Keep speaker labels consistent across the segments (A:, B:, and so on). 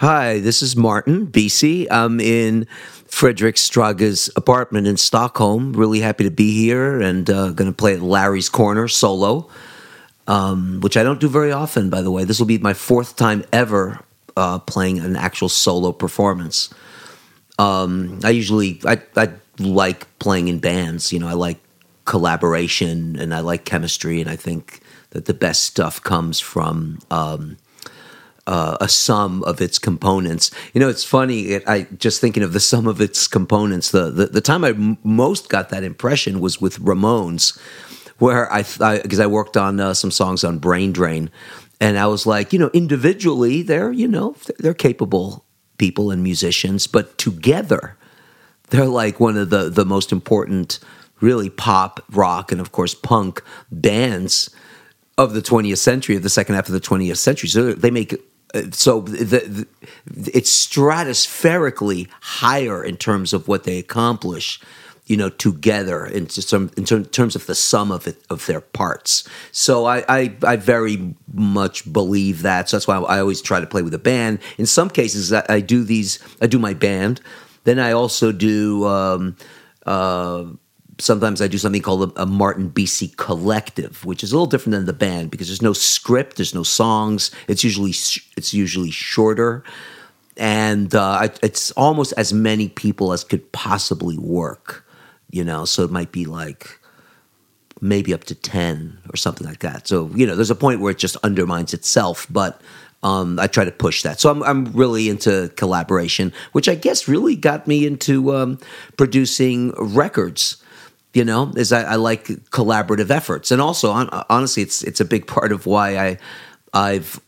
A: Hi, this is Martin Bisi. I'm in Frederick Straga's apartment in Stockholm. Really happy to be here and uh, going to play at Larry's Corner solo, um, which I don't do very often, by the way. This will be my fourth time ever uh, playing an actual solo performance. Um, I usually I, I like playing in bands. You know, I like collaboration and I like chemistry, and I think that the best stuff comes from. Um, uh, a sum of its components. You know, it's funny. It, I just thinking of the sum of its components. The the, the time I m- most got that impression was with Ramones, where I because I, I, worked on uh, some songs on Brain Drain, and I was like, you know, individually they're you know they're capable people and musicians, but together they're like one of the the most important, really pop, rock, and of course punk bands of the 20th century, of the second half of the 20th century. So they make so the, the, it's stratospherically higher in terms of what they accomplish you know together in some in terms of the sum of it of their parts. So I, I, I very much believe that. So that's why I always try to play with a band. In some cases I, I do these I do my band. Then I also do um, uh, sometimes I do something called a, a, Martin Bisi collective, which is a little different than the band because there's no script, there's no songs. It's usually it's usually shorter, and uh, it's almost as many people as could possibly work. You know, so it might be like maybe up to ten or something like that. So you know, there's a point where it just undermines itself, but. Um, I try to push that. So I'm, I'm really into collaboration, which I guess really got me into um, producing records you know is I, I, like collaborative efforts and also honestly it's it's a big part of why i i've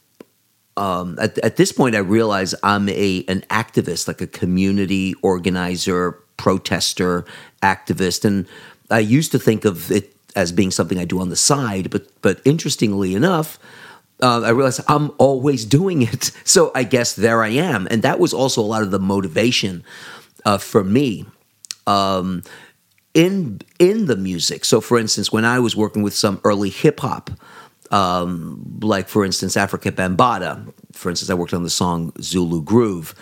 A: um, at, at this point i realize i'm a an activist like a community organizer protester activist and i used to think of it as being something i do on the side but but interestingly enough uh, I realized I'm always doing it. So I guess there I am. And that was also a lot of the motivation uh, for me. Um, in in the music. So, for instance, when I was working with some early hip hop, um, like for instance Afrika Bambaataa, for instance, I worked on the song Zulu Groove.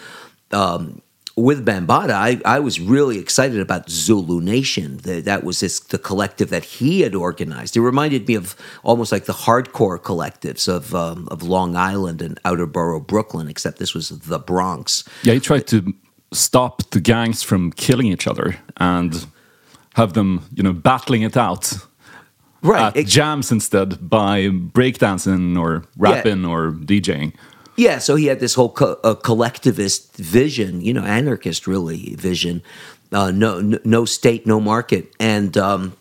A: Um, with Bambaataa, I, I was really excited about Zulu Nation. The, that was this, the collective that he had organized. It reminded me of almost like the hardcore collectives of um, of Long Island and Outer Borough, Brooklyn, except this was the Bronx.
B: Yeah, he tried to stop the gangs from killing each other and have them, you know, battling it out.
A: Right.
B: At it, jams instead by breakdancing or rapping yeah. or DJing.
A: Yeah, so he had this whole co- uh, collectivist vision, you know, anarchist really vision. Uh, no, no state, no market, and um,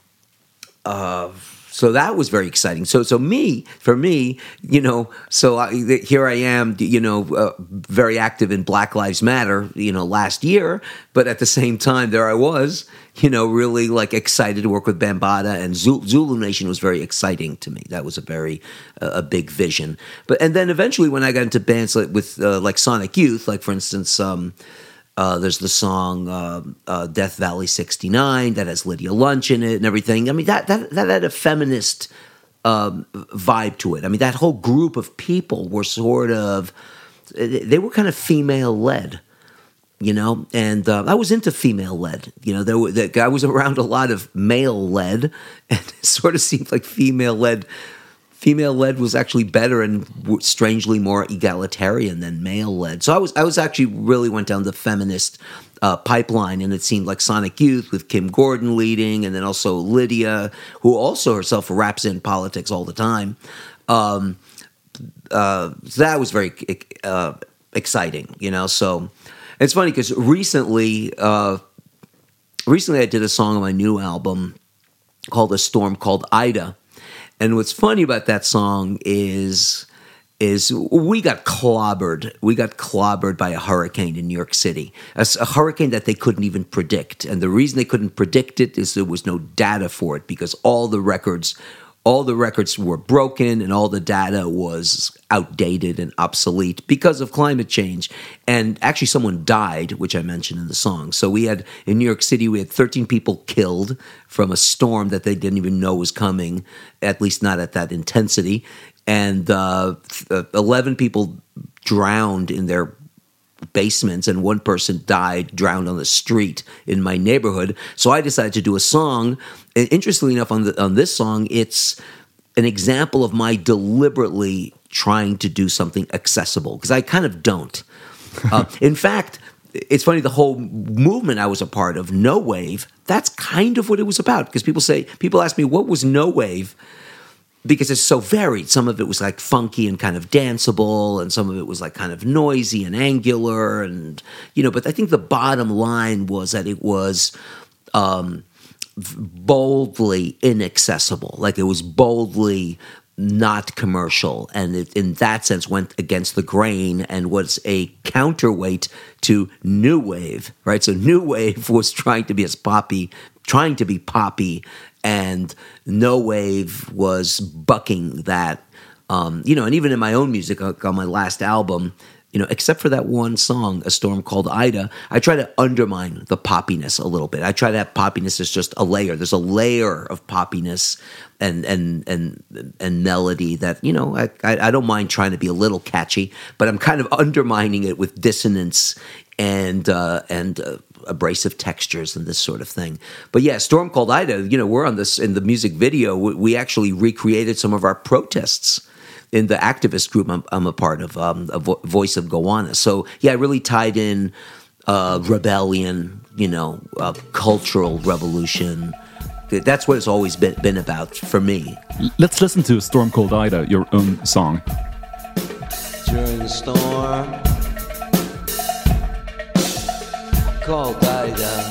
A: uh, so that was very exciting. So, so me, for me, you know, so I, here I am, you know, uh, very active in Black Lives Matter, you know, last year, but at the same time, there I was, you know, really like excited to work with Bambaataa and Zulu Nation was very exciting to me. That was a very uh, a big vision. But and then eventually, when I got into bands like with uh, like Sonic Youth, like for instance. Um, uh, there's the song uh, uh, "Death Valley '69" that has Lydia Lunch in it and everything. I mean, that that that had a feminist um, vibe to it. I mean, that whole group of people were sort of they were kind of female led, you know. And uh, I was into female led. You know, there were, I was around a lot of male led, and it sort of seemed like female led female led was actually better and strangely more egalitarian than male led. So I was I was actually really went down the feminist uh, pipeline, and it seemed like Sonic Youth with Kim Gordon leading, and then also Lydia, who also herself raps in politics all the time. Um, uh, so that was very uh, exciting, you know. So it's funny because recently, uh, recently I did a song on my new album called "A Storm Called Ida." And what's funny about that song is is we got clobbered. We got clobbered by a hurricane in New York City, a, a, hurricane that they couldn't even predict. And the reason they couldn't predict it is there was no data for it because all the records all the records were broken and all the data was outdated and obsolete because of climate change. And actually, someone died, which I mentioned in the song. So we had in New York City, we had 13 people killed from a storm that they didn't even know was coming, at least not at that intensity. And uh, 11 people drowned in their basements, and one person died drowned on the street in my neighborhood. So I decided to do a song. And interestingly enough, on the, on this song, it's an example of my deliberately trying to do something accessible because I kind of don't. Uh, in fact, it's funny the whole movement I was a part of, no wave. That's kind of what it was about because people say people ask me what was no wave because it's so varied. Some of it was like funky and kind of danceable, and some of it was like kind of noisy and angular, and you know. But I think the bottom line was that it was. Um, boldly inaccessible like it was boldly not commercial and it, in that sense went against the grain and was a counterweight to new wave right so new wave was trying to be as poppy trying to be poppy and no wave was bucking that um, you know and even in my own music on my last album you know, except for that one song, A Storm Called Ida, I try to undermine the poppiness a little bit. I try to have poppiness as just a layer. There's a layer of poppiness and and and and melody that you know I, I don't mind trying to be a little catchy, but I'm kind of undermining it with dissonance and uh, and uh, abrasive textures and this sort of thing. But yeah, Storm Called Ida, you know, we're on this in the music video. We, we actually recreated some of our protests in the activist group I'm, I'm a part of, um, a vo- Voice of Gowanus. So yeah, I really tied in uh, rebellion, you know, uh, cultural revolution. That's what it's always been, been about for me.
B: Let's listen to Storm Called Ida, your own song.
A: During the storm, called Ida.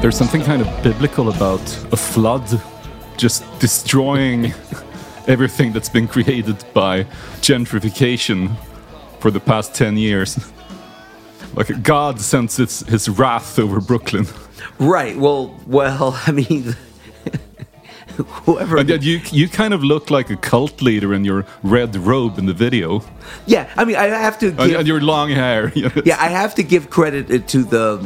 B: There's something kind of biblical about a flood just destroying everything that's been created by gentrification for the past 10 years. Like God sends his, his wrath over Brooklyn.
A: Right. Well, well, I mean, whoever.
B: And yet you you kind of look like a cult leader in your red robe in the video.
A: Yeah, I mean, I have to.
B: Give, and your long hair.
A: yeah, I have to give credit to the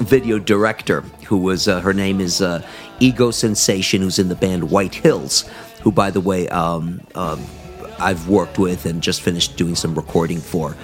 A: video director, who was uh, her name is uh, Ego Sensation, who's in the band White Hills, who, by the way, um, um, I've worked with and just finished doing some recording for.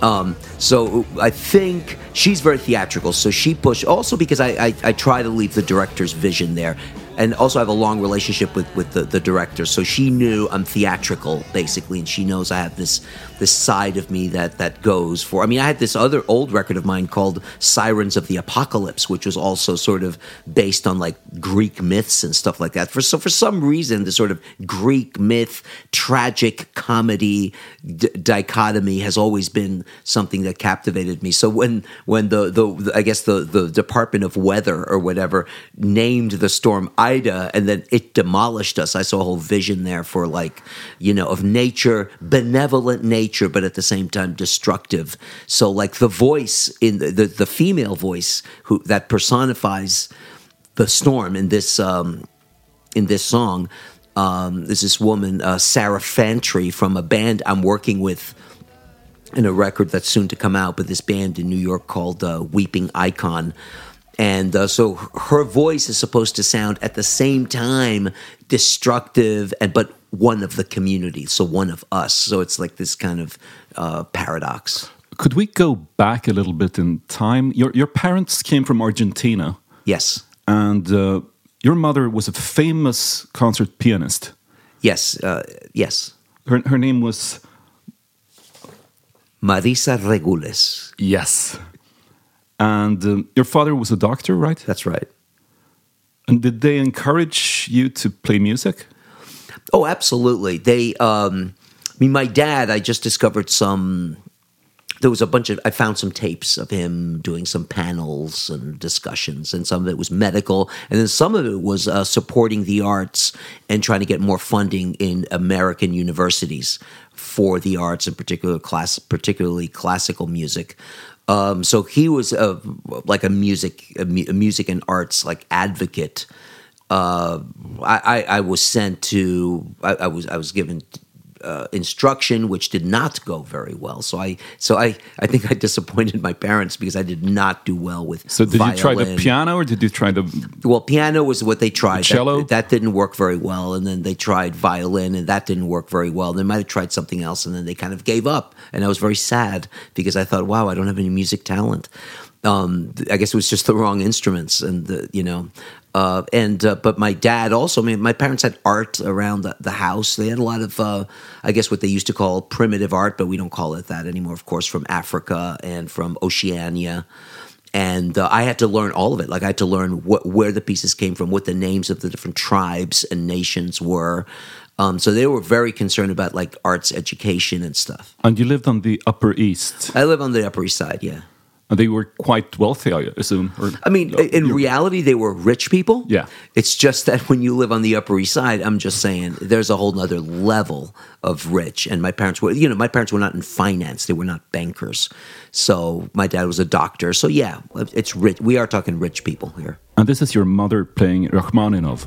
A: Um, so I think she's very theatrical. So she pushed also because I, I, I try to leave the director's vision there and also I have a long relationship with with the, the director. So she knew I'm theatrical basically, and she knows I have this this side of me that that goes for. I mean, I had this other old record of mine called Sirens of the Apocalypse, which was also sort of based on like Greek myths and stuff like that. For so for some reason, the sort of Greek myth tragic comedy d- dichotomy has always been something that captivated me. So when when the the I guess the the Department of Weather or whatever named the storm Ida, and then it demolished us. I saw a whole vision there for like, you know, of nature, benevolent nature, but at the same time destructive. So like the voice in the the, the female voice who that personifies the storm in this um, in this song. Um, there's this woman, uh, Sarah Fantry, from a band I'm working with in a record that's soon to come out, but this band in New York called uh, Weeping Icon and uh, so her voice is supposed to sound at the same time destructive and but one of the community so one of us. So it's like this kind of uh, paradox.
B: Could we go back a little bit in time? Your, your parents came from argentina.
A: Yes.
B: And uh, your mother was a famous concert pianist.
A: Yes uh, yes.
B: Her, her name was
A: marisa regules.
B: Yes and um, your father was a doctor, right?
A: That's right.
B: And did they encourage you to play music?
A: Oh, absolutely. They, um, I mean, my dad, I just discovered some. There was a bunch of. I found some tapes of him doing some panels and discussions, and some of it was medical, and then some of it was uh, supporting the arts and trying to get more funding in American universities for the arts, in particular class, particularly classical music. Um, so he was a, like a music, a, music and arts like advocate. Uh, I, I, I was sent to I, I was I was given uh, instruction, which did not go very well. So I so I I think I disappointed my parents because I did not do well with.
B: So did you try the piano or did you try the?
A: Well, piano was what they tried.
B: cello?
A: That, that didn't work very well, and then they tried violin, and that didn't work very well. They might have tried something else, and then they kind of gave up. And I was very sad because I thought, wow, I don't have any music talent. Um, I guess it was just the wrong instruments, and the, you know, uh, and uh, but my dad also. I mean, my parents had art around the, the house. They had a lot of, uh, I guess, what they used to call primitive art, but we don't call it that anymore. Of course, from Africa and from Oceania and uh, I had to learn all of it. Like I had to learn what where the pieces came from, what the names of the different tribes and nations were. Um, so they were very concerned about like arts education and stuff.
B: And you lived on the Upper East,
A: I live on the Upper East Side, yeah.
B: They were quite wealthy, I assume. Or,
A: I mean,
B: No,
A: in reality, they were rich people.
B: Yeah.
A: It's just that when you live on the Upper East Side, I'm just saying there's a whole nother level of rich. And my parents were, you know, my parents were not in finance; they were not bankers. So my dad was a doctor. So yeah, it's rich. We are talking rich people here.
B: and this is your mother playing Rachmaninov.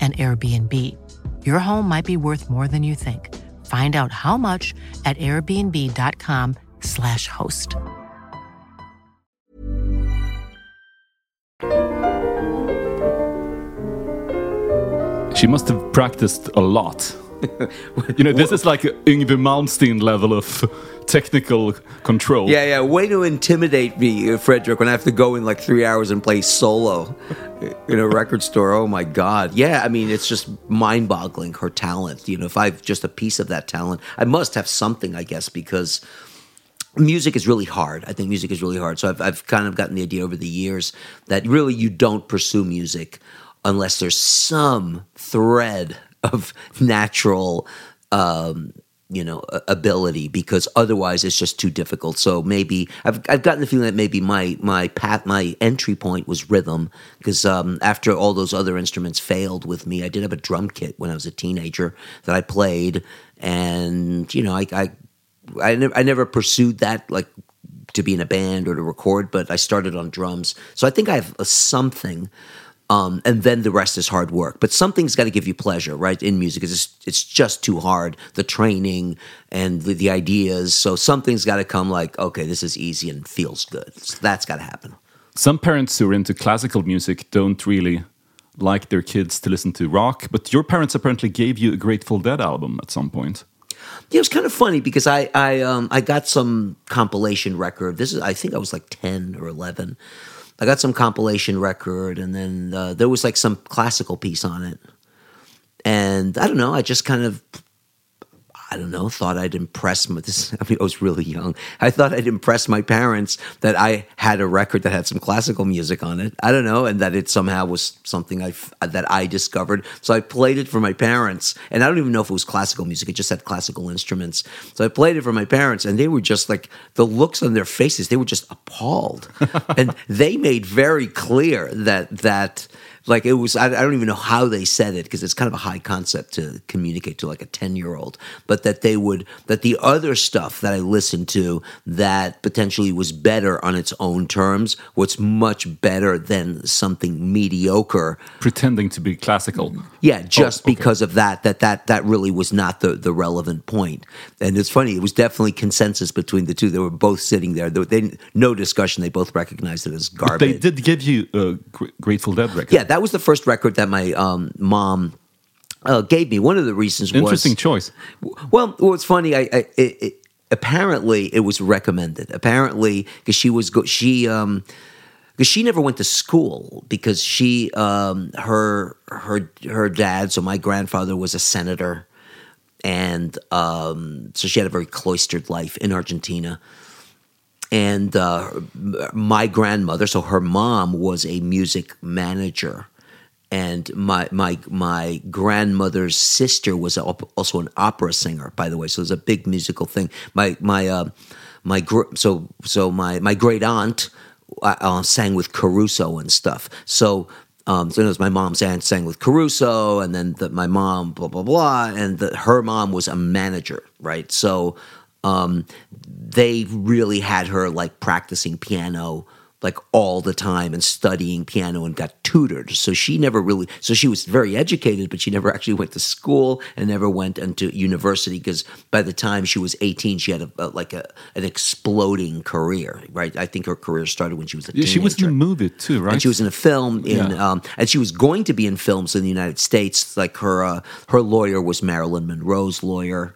C: an Airbnb. Your home might be worth more than you think. Find out how much at airbnb.com/slash host.
B: She must have practiced a lot. you know, this is like Yngwie Malmsteen level of technical control.
A: Yeah, yeah. Way to intimidate me, uh, Frederick, when I have to go in like three hours and play solo in a record store. Oh my God. Yeah, I mean, it's just mind boggling her talent. You know, if I've just a piece of that talent, I must have something, I guess, because music is really hard. I think music is really hard. So I've, I've kind of gotten the idea over the years that really you don't pursue music unless there's some thread of natural, um, you know, ability because otherwise it's just too difficult. So maybe I've, I've gotten the feeling that maybe my my path, my entry point was rhythm because um, after all those other instruments failed with me, I did have a drum kit when I was a teenager that I played, and you know, I, I I never, I never pursued that like to be in a band or to record, but I started on drums. So I think I have a something, um, and then the rest is hard work. But something's got to give you pleasure, right? In music, it's just, it's just too hard. The training and the, the ideas. So something's got to come like, okay, this is easy and feels good. So that's got to happen.
B: Some parents who are into classical music don't really like their kids to listen to rock, but your parents apparently gave you a Grateful Dead album at some point.
A: Yeah, it was kind of funny because I I um I got some compilation record. This is I think I was like ten or eleven. I got some compilation record, and then uh, there was like some classical piece on it. And I don't know. I just kind of I don't know, thought I'd impress my, this, I mean, I was really young. I thought I'd impress my parents that I had a record that had some classical music on it. I don't know, and that it somehow was something I that I discovered. So I played it for my parents, and I don't even know if it was classical music. It just had classical instruments. So I played it for my parents, and they were just like the looks on their faces. They were just appalled, and they made very clear that that like it was I, I don't even know how they said it because it's kind of a high concept to communicate to like a 10 year old but that they would that the other stuff that i listened to that potentially was better on its own terms was much better than something mediocre
B: Pretending to be classical.
A: yeah oh, just
B: okay.
A: because of that that that that really was not the the relevant point and it's funny it was definitely consensus between the two they were both sitting there they, they no discussion they both recognized it as garbage
B: They did give you a Grateful Dead record.
A: yeah, that was the first record that my um, mom uh, gave me. One of the reasons was
B: Interesting choice.
A: Well, well, it's funny. I, I it, it, apparently it was recommended. Apparently, because she was go- she um because she never went to school because she um her her her dad. So my grandfather was a senator, and um so she had a very cloistered life in Argentina and uh, my grandmother, so her mom was a music manager, and my my my grandmother's sister was also an opera singer, by the way. So it was a big musical thing. My my uh, my gr- so so my my great aunt uh, uh, sang with Caruso and stuff. So. Um, so it was my mom's aunt sang with Caruso, and then the, my mom, blah blah blah, and the, her mom was a manager, right? So um, they really had her like practicing piano like all the time and studying piano and got tutored. So she never really, so she was very educated, but she never actually went to school and never went into university because by the time she was 18, she had a, a like a, an exploding career, right? I think her career started when she was a
B: Yeah,
A: teenager.
B: she was in a movie too, right?
A: And she was in a film in,
B: Yeah.
A: um, and she was going to be in films in the United States. Like her, uh, her lawyer was Marilyn Monroe's lawyer,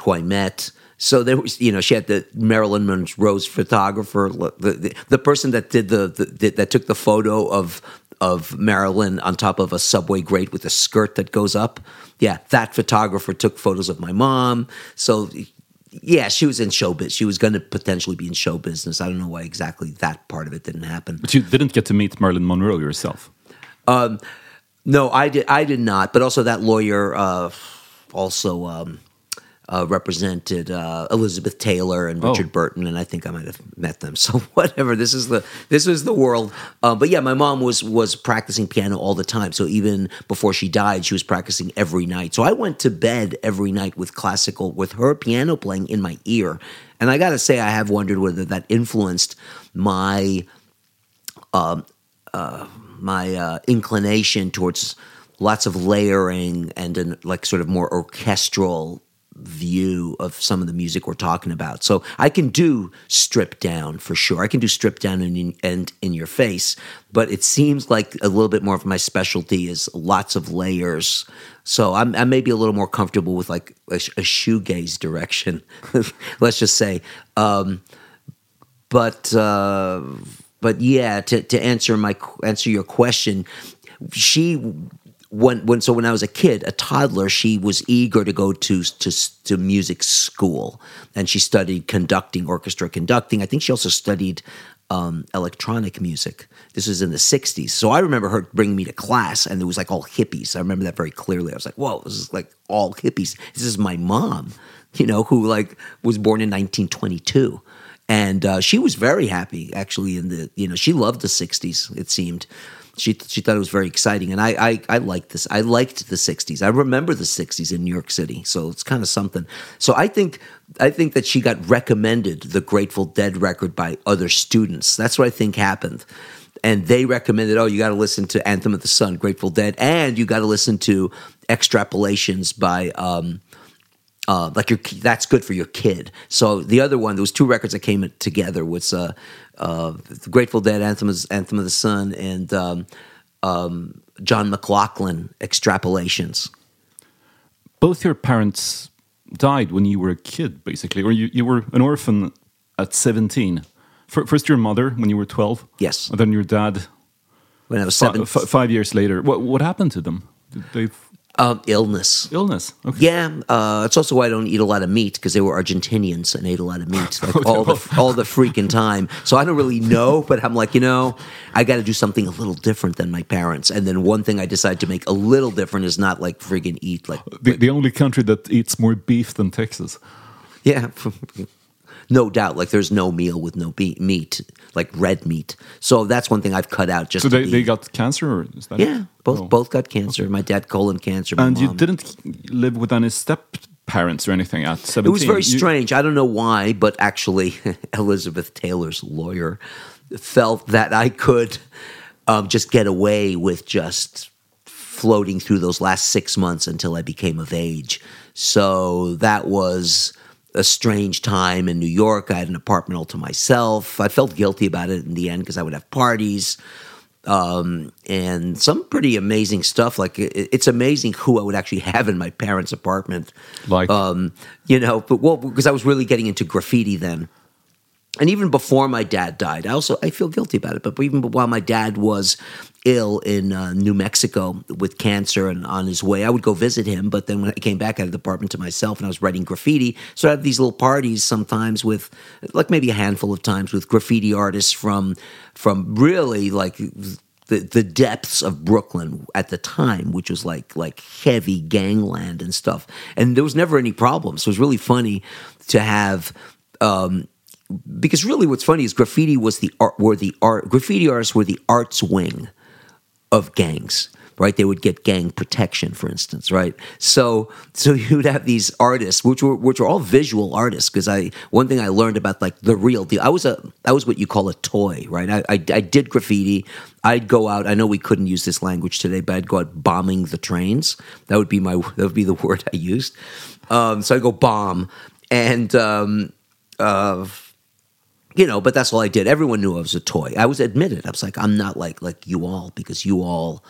A: who I met. So there was, you know, she had the Marilyn Monroe's photographer, the the, the person that did the, the that took the photo of of Marilyn on top of a subway grate with a skirt that goes up. Yeah, that photographer took photos of my mom. So yeah, she was in showbiz. She was going to potentially be in show business. I don't know why exactly that part of it didn't happen.
B: But you didn't get to meet Marilyn Monroe yourself.
A: No, I did. I did not. But also, that lawyer uh, also um, uh, represented uh, Elizabeth Taylor and
B: Oh.
A: Richard Burton, and I think I might have met them. So whatever. This is the this is the world. Uh, but yeah, my mom was was practicing piano all the time. So even before she died, she was practicing every night. So I went to bed every night with classical, with her piano playing in my ear. And I got to say, I have wondered whether that influenced my my uh, inclination towards lots of layering and an like sort of more orchestral view of some of the music we're talking about. So I can do stripped down for sure. I can do stripped down and in, and in your face, but it seems like a little bit more of my specialty is lots of layers. So I'm, I'm maybe a little more comfortable with like a, a shoegaze direction. Let's just say. Um, but uh, but yeah, to, to answer my answer your question, she when when so when I was a kid, a toddler, she was eager to go to to to music school, and she studied conducting, orchestra conducting. I think she also studied um, electronic music. This was in the '60s, so I remember her bringing me to class, and it was like all hippies. I remember that very clearly. I was like, "Whoa, this is like all hippies." This is my mom, you know, who like was born in 1922 and uh, she was very happy actually in the you know she loved the 60s it seemed she she thought it was very exciting. And I, I i liked this. I liked the 60s i remember the 60s in new york city. So it's kind of something. So i think i think that she got recommended the grateful dead record by other students. That's what i think happened. And they recommended oh you got to listen to anthem of the sun grateful dead. And you got to listen to extrapolations by um uh, like your that's good for your kid. So the other one, there was two records that came together. Was uh, uh, Grateful Dead, Anthem, of, Anthem of the Sun, and um, um, John McLaughlin extrapolations.
B: Both your parents died when you were a kid, basically, or you, you were an orphan at 17. Fir- First, your mother when you were 12.
A: Yes.
B: And then your dad
A: When I was seven,
B: fi- five years later. What, what happened to them? Did they
A: um, illness.
B: illness? Okay.
A: Yeah, uh, it's also why I don't eat a lot of meat because they were Argentinians and ate a lot of meat like all the all the freaking time. So I don't really know, but I'm like, you know, I got to do something a little different than my parents. And then one thing I decided to make a little different is not like friggin' eat like
B: The, the only country that eats more beef than Texas.
A: yeah, no doubt. Like there's no meal with no be- meat, like red meat. So that's one thing I've cut out. Just
B: So
A: to
B: they, they got cancer, or is that
A: yeah, both
B: Oh.
A: both got cancer. My dad colon cancer. My
B: And you didn't live with any step parents or anything at 17?
A: It was very
B: You-
A: strange. I don't know why, but actually, Elizabeth Taylor's lawyer felt that I could um, just get away with just floating through those last six months until I became of age. So that was a strange time in New York. I had an apartment all to myself. I felt guilty about it in the end because I would have parties um, and some pretty amazing stuff. Like it, it's amazing who I would actually have in my parents' apartment.
B: Like?
A: um, you know, but well, because I was really getting into graffiti then. And even before my dad died, I also I feel guilty about it. But even while my dad was ill in uh, New Mexico with cancer and on his way, I would go visit him. But then when I came back, I had the apartment to myself, and I was writing graffiti. So I had these little parties sometimes with, like maybe a handful of times with graffiti artists from from really like the the depths of Brooklyn at the time, which was like like heavy gangland and stuff. And there was never any problems. So it was really funny to have. Um, because really, what's funny is graffiti was the art. Were the art graffiti artists were the arts wing of gangs, right? They would get gang protection, for instance, right? So, so you'd have these artists, which were which were all visual artists. Because I one thing I learned about like the real deal. I was a I was what you call a toy, right? I, I I did graffiti. I'd go out. I know we couldn't use this language today, but I'd go out bombing the trains. That would be my that would be the word I used. Um, so I go bomb and. Um, uh, you know, but that's all I did. Everyone knew I was a toy. I was admitted. I was like, I'm not like like you all because you all,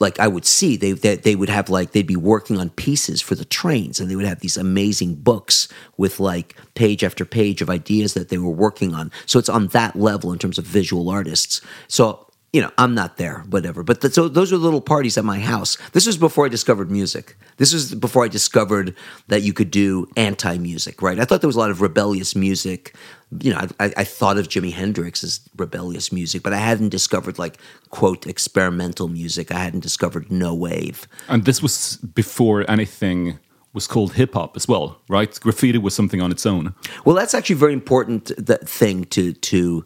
A: like I would see they they, they would have like they'd be working on pieces for the trains, and they would have these amazing books with like page after page of ideas that they were working on. So it's on that level in terms of visual artists. So you know, I'm not there, whatever. But th- so those are little parties at my house. This was before I discovered music. This was before I discovered that you could do anti music, right? I thought there was a lot of rebellious music. You know, I, I thought of Jimi Hendrix as rebellious music, but I hadn't discovered like quote experimental music. I hadn't discovered no wave.
B: And this was before anything was called hip hop as well, right? Graffiti was something on its own.
A: Well, that's actually a very important th- thing to to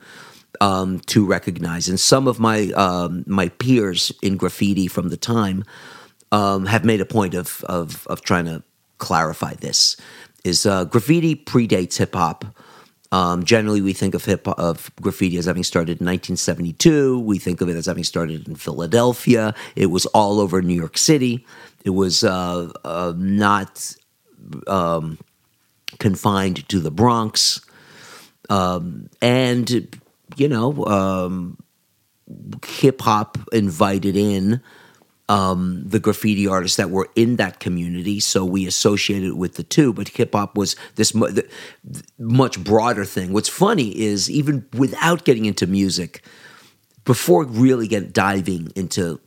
A: um, to recognize. And some of my um, my peers in graffiti from the time um, have made a point of of of trying to clarify this. Is uh, graffiti predates hip hop? Um, generally, we think of hip of graffiti as having started in 1972. We think of it as having started in Philadelphia. It was all over New York City. It was uh, uh, not um, confined to the Bronx. Um, and, you know, um, hip hop invited in um, the graffiti artists that were in that community. So we associated with the two, but hip hop was this mu- th- th- much broader thing. What's funny is even without getting into music, before really get diving into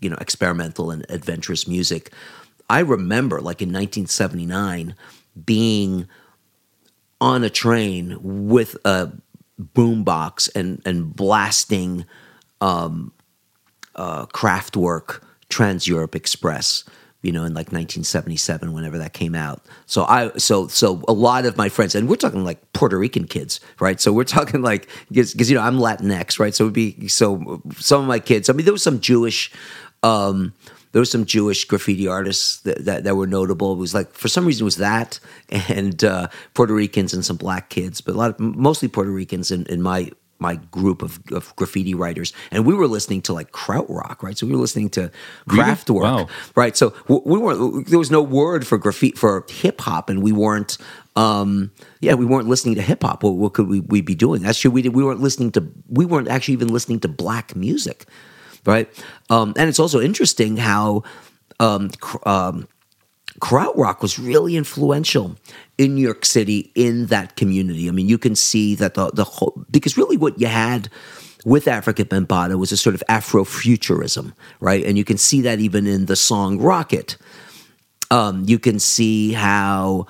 A: you know experimental and adventurous music, I remember like in 1979 being on a train with a boombox and and blasting um, uh, Kraftwerk Trans Europe Express. You know, in like 1977, whenever that came out. So I, so so a lot of my friends, and we're talking like Puerto Rican kids, right? So we're talking like because you know I'm Latinx, right? So it'd be so some of my kids. I mean, there was some Jewish. Um, there was some Jewish graffiti artists that, that, that were notable. It was like for some reason it was that and uh, Puerto Ricans and some black kids, but a lot of mostly Puerto Ricans in, in my my group of, of graffiti writers, and we were listening to like krautrock, right? So we were listening to
B: Really?
A: Kraftwerk,
B: Wow.
A: right? So we weren't. There was no word for graffiti for hip hop, and we weren't. Um, yeah, we weren't listening to hip hop. What, what could we, we be doing? Actually, we did. We weren't listening to. We weren't actually even listening to black music. Right? Um, and it's also interesting how um, um, krautrock was really influential in New York City in that community. I mean, you can see that the the whole because really what you had with Afrika Bambaataa was a sort of Afrofuturism, right? And you can see that even in the song Rockit. Um, you can see how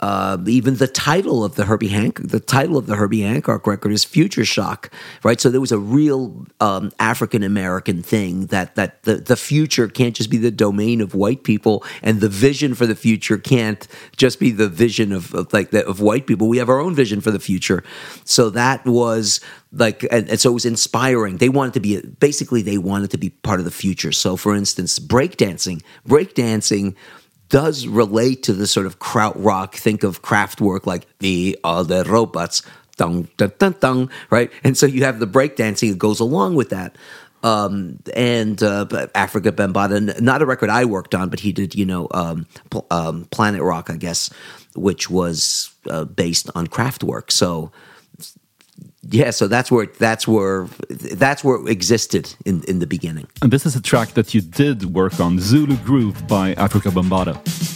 A: uh, even the title of the Herbie Hancock, the title of the Herbie Hancock record is Future Shock, right? So there was a real um, African American thing that that the, the future can't just be the domain of white people, and the vision for the future can't just be the vision of, of like the, of white people. We have our own vision for the future. So that was like, and, and so it was inspiring. They wanted to be basically they wanted to be part of the future. So, for instance, breakdancing, breakdancing does relate to the sort of krautrock. Think of Kraftwerk like the other robots, dun, dun, dun, dun, right? And so you have the breakdancing that goes along with that. Um, and uh, Afrika Bambaataa, not a record I worked on, but he did, you know, um, pl- um, Planet Rock, I guess, which was uh, based on Kraftwerk. So, yeah, so that's where that's where that's where it existed in in the beginning.
B: And this is a track that you did work on, Zulu Groove by Afrika Bambaataa.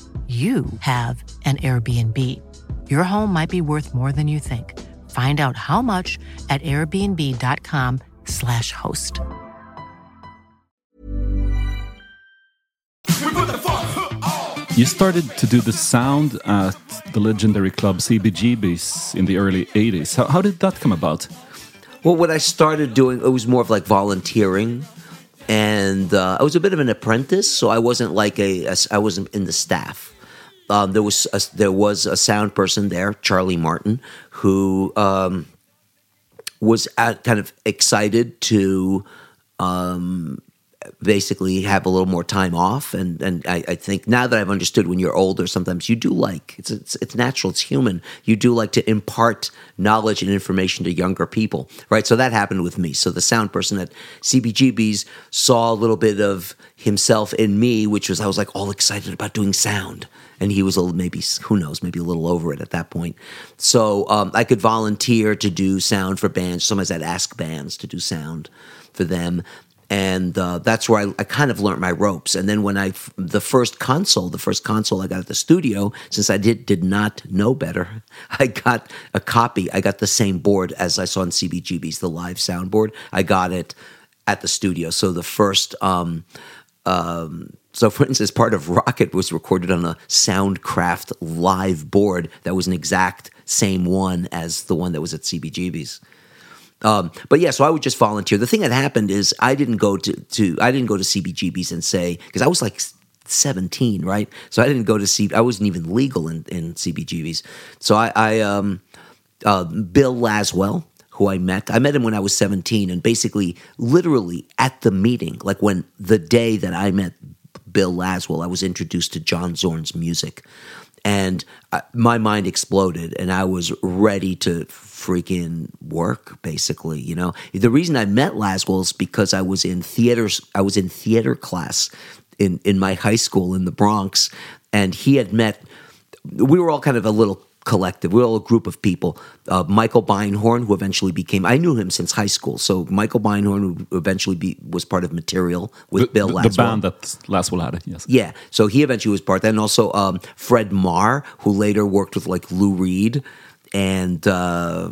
C: you have an Airbnb. Your home might be worth more than you think. Find out how much at airbnb.com/slash host.
B: You started to do the sound at the legendary club CBGB's in the early 80s. How, how did that come about?
A: Well, what I started doing, it was more of like volunteering, and uh, I was a bit of an apprentice, so I wasn't like a, a I wasn't in the staff. Um, there was a, there was a sound person there, Charlie Martin, who um, was at, kind of excited to um, basically have a little more time off. And and I, I think now that I've understood, when you're older, sometimes you do like it's, it's it's natural, it's human. You do like to impart knowledge and information to younger people, right? So that happened with me. So the sound person at CBGB's saw a little bit of himself in me, which was I was like all excited about doing sound and he was a maybe who knows maybe a little over it at that point so um, i could volunteer to do sound for bands sometimes i'd ask bands to do sound for them and uh, that's where I, I kind of learned my ropes. And then when I the first console, the first console I got at the studio, since I did did not know better, I got a copy. I got the same board as I saw in CBGB's, the live soundboard. I got it at the studio. So the first. Um, um, so, for instance, part of Rockit was recorded on a Soundcraft live board that was an exact same one as the one that was at CBGB's. Um, but yeah, so I would just volunteer. The thing that happened is I didn't go to, to I didn't go to CBGB's and say because I was like 17, right? So I didn't go to C. I wasn't even legal in, in CBGB's. So I, I um, uh, Bill Laswell, who I met, I met him when I was 17, and basically, literally at the meeting, like when the day that I met Bill Laswell, I was introduced to John Zorn's music, and I, my mind exploded, and I was ready to freaking work basically you know the reason i met laswell is because i was in theaters i was in theater class in in my high school in the bronx and he had met we were all kind of a little collective. We were all a group of people. Uh, Michael Beinhorn, who eventually became, I knew him since high school. So Michael Beinhorn, who eventually be, was part of Material with
B: the,
A: Bill
B: the,
A: Laswell.
B: the band that Laswell had, yes.
A: Yeah, so he eventually was part. Then also um, Fred Maher, who later worked with like Lou Reed and uh,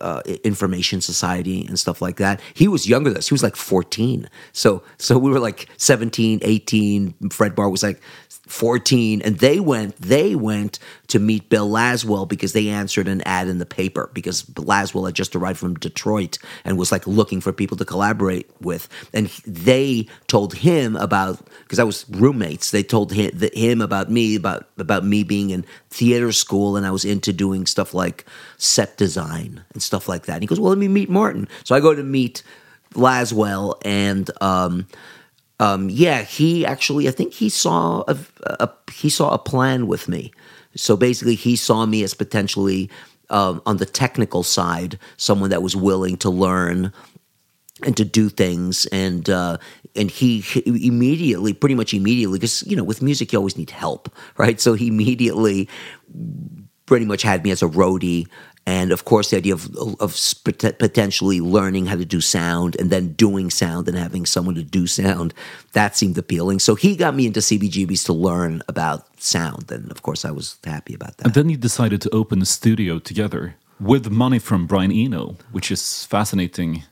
A: uh, Information Society and stuff like that. He was younger than us. He was like 14. So so we were like 17, 18. Fred Maher was like 14 and they went they went to meet Bill Laswell because they answered an ad in the paper because Laswell had just arrived from Detroit and was like looking for people to collaborate with and they told him about because I was roommates they told him, him about me about about me being in theater school and I was into doing stuff like set design and stuff like that and he goes well let me meet Martin so I go to meet Laswell and um um, yeah, he actually, I think he saw a, a, he saw a plan with me. So basically, he saw me as potentially um, on the technical side, someone that was willing to learn and to do things, and uh, and he, he immediately, pretty much immediately, because you know, with music, you always need help, right? So he immediately pretty much had me as a roadie and of course the idea of, of potentially learning how to do sound and then doing sound and having someone to do sound that seemed appealing. So he got me into cbgb's to learn about sound. And of course i was happy about that.
B: And then you decided to open a studio together with money from brian eno which is fascinating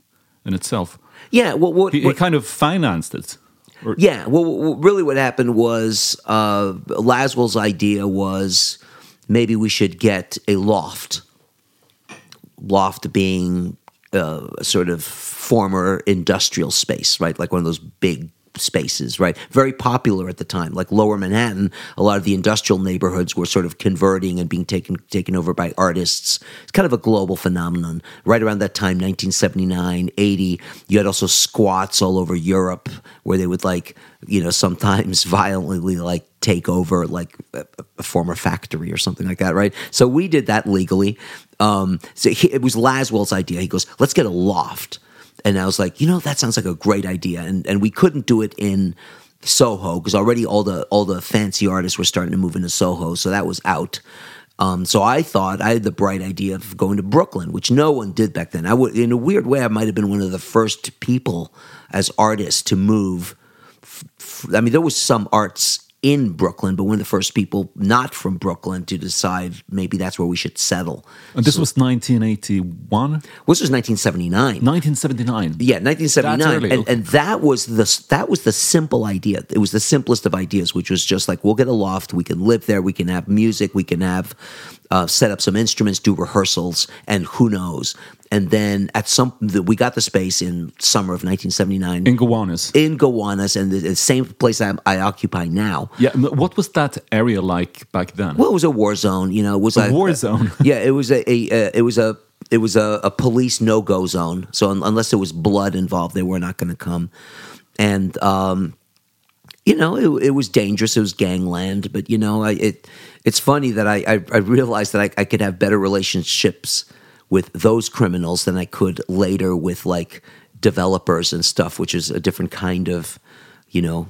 B: in itself.
A: Yeah well what,
B: he,
A: what,
B: kind of financed it
A: or, yeah well really what happened was uh, laswell's idea was maybe we should get a loft loft being uh, a sort of former industrial space, right? Like one of those big spaces, right? Very popular at the time. Like Lower Manhattan, a lot of the industrial neighborhoods were sort of converting and being taken taken over by artists. It's kind of a global phenomenon. Right around that time, 1979, 80, you had also squats all over Europe where they would like, you know, sometimes violently like take over like a, a former factory or something like that, right? So we did that legally. Um, so he, it was Laswell's idea. He goes, let's get a loft and I was like, you know, that sounds like a great idea. And and we couldn't do it in Soho because already all the all the fancy artists were starting to move into Soho, so that was out. Um, so I thought I had the bright idea of going to Brooklyn, which no one did back then. I would, in a weird way, I might have been one of the first people as artists to move. I mean, there was some arts in Brooklyn, but one of the first people not from Brooklyn to decide maybe that's where we should settle.
B: And this so, was 1981? This
A: was 1979.
B: 1979.
A: Yeah, 1979. And, and that was the that was the simple idea. It was the simplest of ideas, which was just like we'll get a loft, we can live there, we can have music, we can have uh, set up some instruments, do rehearsals, and who knows. And then at some, we got the space in summer of 1979
B: in Gowanus.
A: In Gowanus, and the, the same place I, I, occupy now.
B: Yeah, what was that area like back then?
A: Well, it was a war zone. You know, it was
B: a, a war zone.
A: yeah, it was a, a, a it was a it was a, a police no go zone. So un, unless there was blood involved, they were not going to come. And um, you know, it, it, was dangerous. It was gangland, but you know, I, it it's funny that I I, I realized that I, I, could have better relationships with those criminals than I could later with like developers and stuff, which is a different kind of you know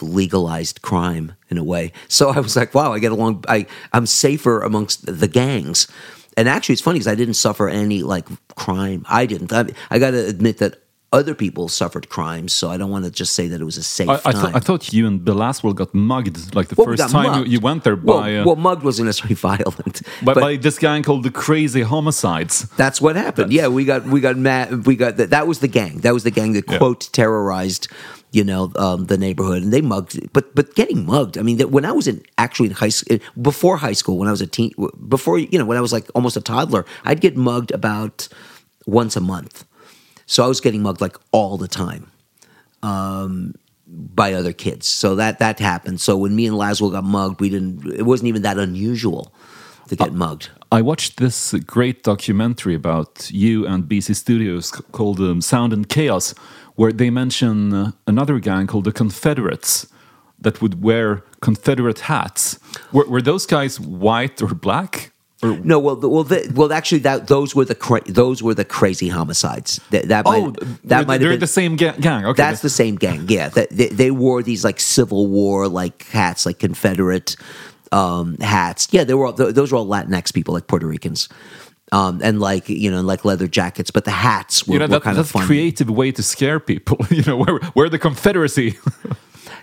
A: legalized crime in a way. So I was like, wow, I get along. I I'm safer amongst the gangs. And actually, it's funny because I didn't suffer any like crime. I didn't. I, I got to admit that other people suffered crimes. So I don't want to just say that it was a safe
B: I, I,
A: time.
B: th- I thought you and Bill Laswell got mugged like the
A: Well,
B: first time you, you went there
A: well,
B: by, uh,
A: well, mugged wasn't necessarily violent,
B: by,
A: but
B: by this gang called the Crazy Homicides.
A: that's what happened. Yeah, we got we got mad. We got that. That was the gang. That was the gang that
B: Yeah.
A: quote terrorized, you know, um, the neighborhood, and they mugged. But but getting mugged. I mean, that when I was in actually in high school, before high school, when I was a teen, before you know, when I was like almost a toddler, I'd get mugged about once a month. So I was getting mugged like all the time um, by other kids. So that that happened. So when me and Laswell got mugged, we didn't. It wasn't even that unusual to get mugged.
B: I watched this great documentary about you and BC Studios called um, Sound and Chaos, where they mention uh, another gang called the Confederates that would wear Confederate hats. Were, were those guys white or black? Or,
A: No, well, the, well, the, well. Actually, that those were the cra- those were the crazy homicides. That that
B: oh,
A: might, that might
B: they're
A: been.
B: the same ga- gang. Okay,
A: that's the same gang. Yeah, that, they, they wore these like Civil War like hats, like Confederate um, hats. Yeah, they were all, th- those were all Latinx people, like Puerto Ricans, um, and like you know, like leather jackets. But the hats were,
B: you know
A: were
B: that,
A: kind
B: that's
A: of fun.
B: creative way to scare people. you know, where where the Confederacy.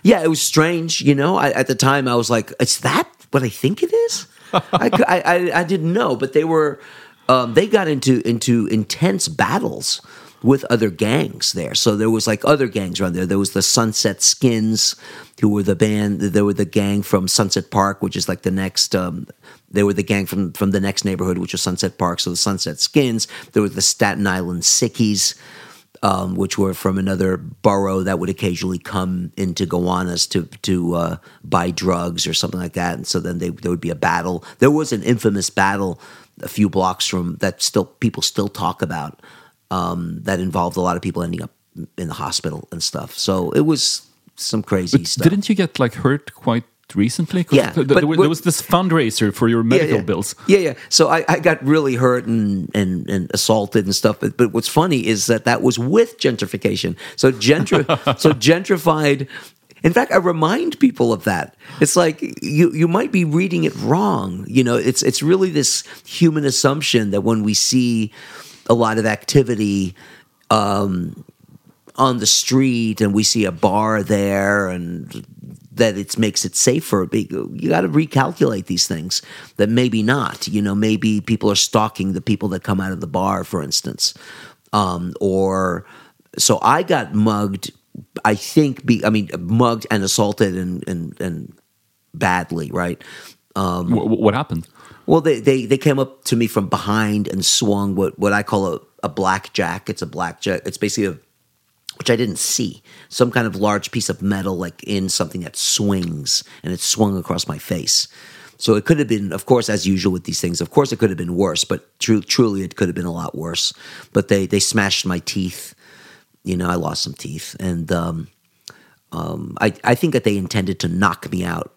A: Yeah, it was strange. You know, I, at the time I was like, "Is that what I think it is?" I, I, I, didn't know, but they were. Um, they got into into intense battles with other gangs there. So there was like other gangs around there. There was the Sunset Skins, who were the band. There were the gang from Sunset Park, which is like the next. Um, they were the gang from from the next neighborhood, which was Sunset Park. So the Sunset Skins. There were the Staten Island Sickies um, which were from another borough that would occasionally come into Gowanus to to uh, buy drugs or something like that. And so then they, there would be a battle. There was an infamous battle a few blocks from that still people still talk about um, that involved a lot of people ending up in the hospital and stuff. So it was some crazy
B: But
A: stuff.
B: didn't you get like hurt quite recently?
A: Yeah,
B: th-
A: but
B: there, was-
A: what-
B: there was this fundraiser for your medical bills.
A: Yeah, yeah. So I, I got really hurt and, and, and assaulted and stuff. But, but what's funny is that that was with gentrification. So gentri- so gentrified. In fact, I remind people of that. It's like you you might be reading it wrong. You know, it's it's really this human assumption that when we see a lot of activity um, on the street and we see a bar there and that it makes it safer. Be- You got to recalculate these things. That maybe not. You know, maybe people are stalking the people that come out of the bar, for instance, um, or so I got mugged. I think. Be, I mean, mugged and assaulted and and and badly. Right. Um,
B: Wh- wh- what happened?
A: well, they, they, they came up to me from behind and swung what, what I call a, a blackjack. It's a blackjack. It's basically a, which I didn't see, some kind of large piece of metal like in something that swings and it swung across my face. So it could have been, of course, as usual with these things, of course it could have been worse, but tru- truly it could have been a lot worse. But they, they smashed my teeth. You know, I lost some teeth. And um, um, I, I think that they intended to knock me out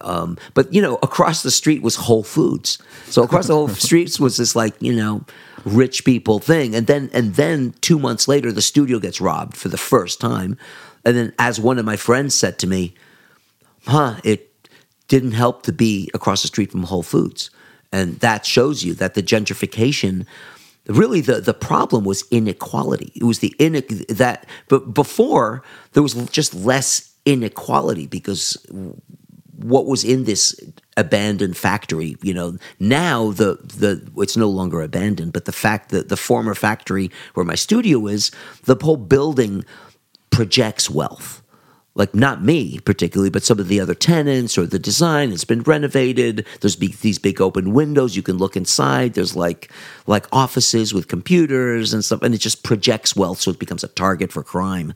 A: um, but you know, across the street was Whole Foods. So across the whole streets was this like you know rich people thing. And then and then two months later, the studio gets robbed for the first time. And then, as one of my friends said to me, "Huh, it didn't help to be across the street from Whole Foods." And that shows you that the gentrification really the, the problem was inequality it was the ine- that but before there was just less inequality because what was in this abandoned factory you know now the the it's no longer abandoned but the fact that the former factory where my studio is the whole building projects wealth like not me particularly, but some of the other tenants or the design. It's been renovated. There's these big open windows. You can look inside. There's like like offices with computers and stuff, and it just projects wealth, so it becomes a target for crime.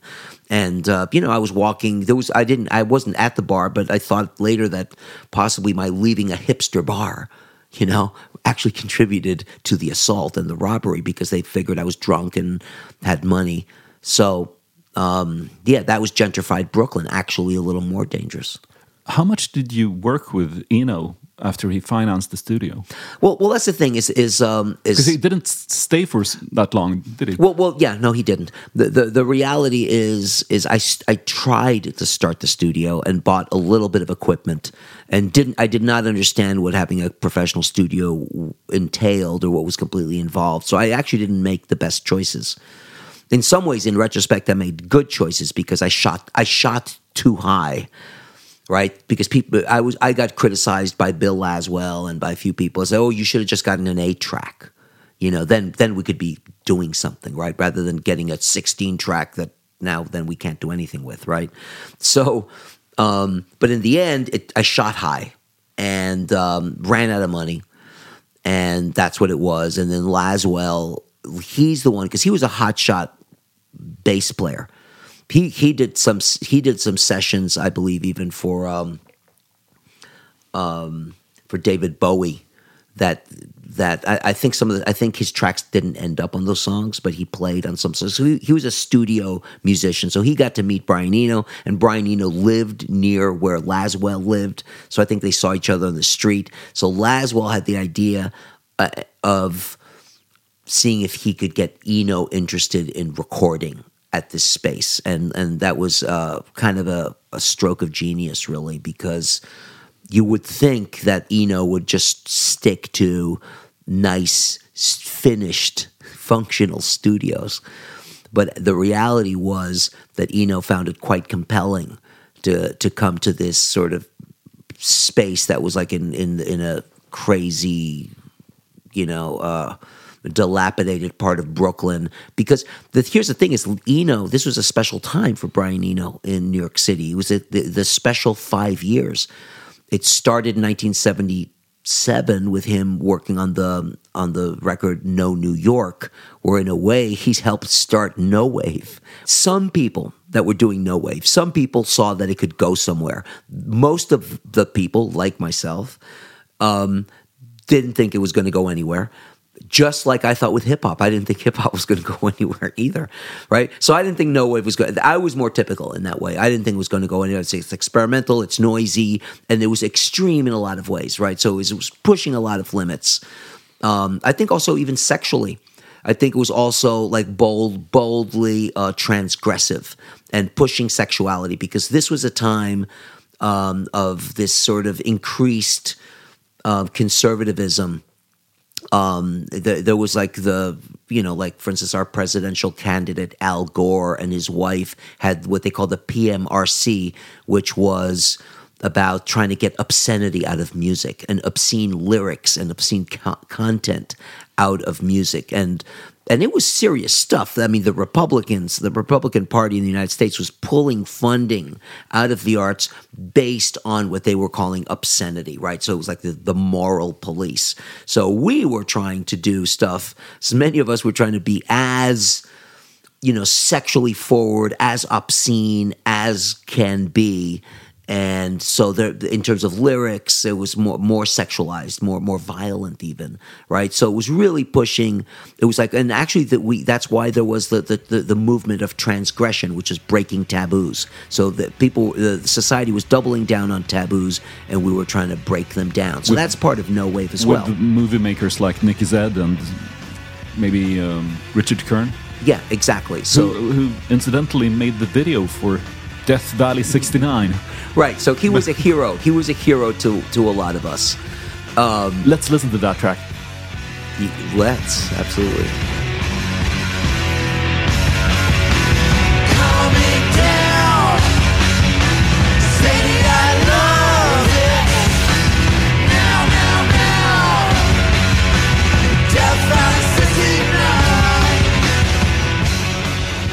A: And uh, you know, I was walking. There was I didn't I wasn't at the bar, but I thought later that possibly my leaving a hipster bar, you know, actually contributed to the assault and the robbery because they figured I was drunk and had money. So um, yeah, that was gentrified Brooklyn. Actually, a little more dangerous.
B: How much did you work with Eno after he financed the studio?
A: Well, well, that's the thing. Is is um
B: Because he didn't stay for that long, did he?
A: well, well, yeah, no, he didn't. The, the the reality is is I I tried to start the studio and bought a little bit of equipment and didn't I did not understand what having a professional studio entailed or what was completely involved. So I actually didn't make the best choices. In some ways, in retrospect, I made good choices because I shot I shot too high, right? Because people, I was I got criticized by Bill Laswell and by a few people. I said, "Oh, you should have just gotten an eight track." You know, then then we could be doing something, right? Rather than getting a sixteen track that now then we can't do anything with, right? So, um, but in the end, it, I shot high and um, ran out of money, and that's what it was. And then Laswell, he's the one because he was a hotshot bass player. He he did some he did some sessions, I believe, even for um, um, for David Bowie. That that I, I, think some of the I think his tracks didn't end up on those songs, but he played on some. So he, he, was a studio musician, so he got to meet Brian Eno, and Brian Eno lived near where Laswell lived. So I think they saw each other on the street. So Laswell had the idea uh, of seeing if he could get Eno interested in recording at this space, and and that was uh, kind of a, a stroke of genius, really, because you would think that Eno would just stick to nice, finished, functional studios. But the reality was that Eno found it quite compelling to to come to this sort of space that was like in in in a crazy, you know, uh, dilapidated part of Brooklyn. Because the, here's the thing: is Eno. This was a special time for Brian Eno in New York City. It was a, the, the special five years. It started in 1970 seven with him working on the on the record No New York, where in a way he's helped start No Wave. Some people that were doing No Wave, some people saw that it could go somewhere. Most of the people, like myself, um, didn't think it was going to go anywhere just like I thought with hip hop. I didn't think hip hop was going to go anywhere either, right? So I didn't think No Wave was good. I was more typical in that way. I didn't think it was going to go anywhere. It's, it's experimental, it's noisy, and it was extreme in a lot of ways, right? So it was, it was pushing a lot of limits. Um, I think also even sexually. I think it was also like bold, boldly uh, transgressive and pushing sexuality because this was a time um, of this sort of increased uh, conservatism um, the, there was like the you know like for instance our presidential candidate Al Gore and his wife had what they call the PMRC, which was about trying to get obscenity out of music and obscene lyrics and obscene co- content out of music. And and it was serious stuff. I mean, the Republicans, the Republican Party in the United States was pulling funding out of the arts based on what they were calling obscenity, right? So it was like the, the moral police. So we were trying to do stuff. So many of us were trying to be as, you know, sexually forward, as obscene as can be and so there in terms of lyrics it was more more sexualized more more violent even right? So it was really pushing it was like and actually that we that's why there was the, the the, the movement of transgression which is breaking taboos. So that people the society was doubling down on taboos and we were trying to break them down. So with, that's part of no wave as well.
B: movie makers like Nicky Zedd and maybe um, Richard Kern?
A: Yeah exactly. So
B: who, who incidentally made the video for Death Valley 69.
A: Right. So he was a hero. He was a hero to to a lot of us.
B: Um, let's listen to that track.
A: Let's absolutely.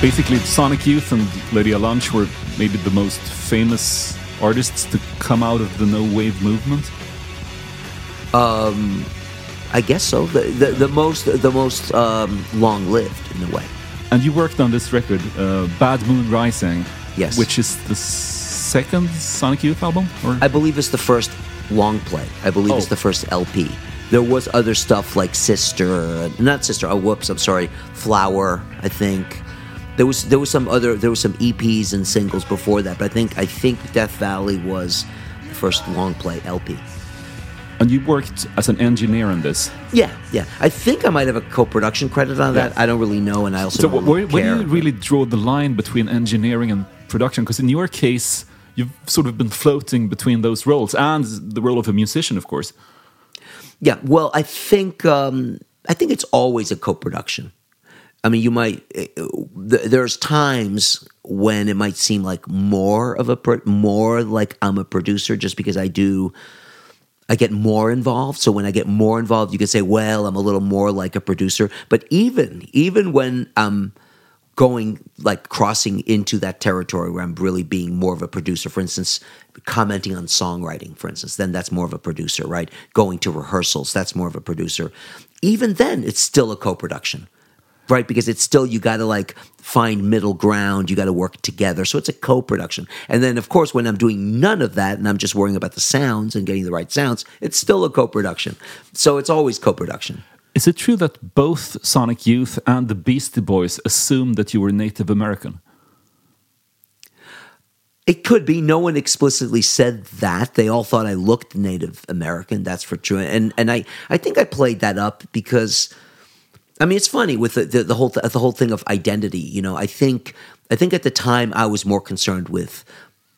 B: Basically Sonic Youth and Lydia Lunch were maybe the most famous artists to come out of the no wave movement.
A: Um, I guess so. The the, the most the most um, long lived in a way.
B: And you worked on this record, uh, Bad Moon Rising.
A: Yes.
B: Which is the second Sonic Youth album, or
A: I believe it's the first long play. I believe oh. it's the first LP. There was other stuff like Sister, not Sister. Oh, whoops! I'm sorry. Flower, I think. There was there was some other there was some EPs and singles before that, but I think I think Death Valley was the first long play LP.
B: And you worked as an engineer on this.
A: Yeah, yeah. I think I might have a co-production credit on that. Yeah. I don't really know, and I also so
B: where,
A: where
B: do you really draw the line between engineering and production? Because in your case, you've sort of been floating between those roles and the role of a musician, of course.
A: Yeah. Well, I think um, I think it's always a co-production I mean, you might. eh, th- There's times when it might seem like more of a pro- more like I'm a producer just because I do. I get more involved. So when I get more involved, you can say, "Well, I'm a little more like a producer." But even even when I'm going like crossing into that territory where I'm really being more of a producer, for instance, commenting on songwriting, for instance, then that's more of a producer, right? Going to rehearsals, that's more of a producer. Even then, it's still a co-production right? Because it's still you got to like find middle ground. You got to work together. So it's a co-production. And then of course, when I'm doing none of that and I'm just worrying about the sounds and getting the right sounds, it's still a co-production. So it's always co-production.
B: Is it true that both Sonic Youth and the Beastie Boys assumed that you were Native American?
A: It could be. No one explicitly said that. They all thought I looked Native American. That's for true. And and I I think I played that up because I mean it's funny with the the, the whole th- the whole thing of identity. You know, I think I think at the time I was more concerned with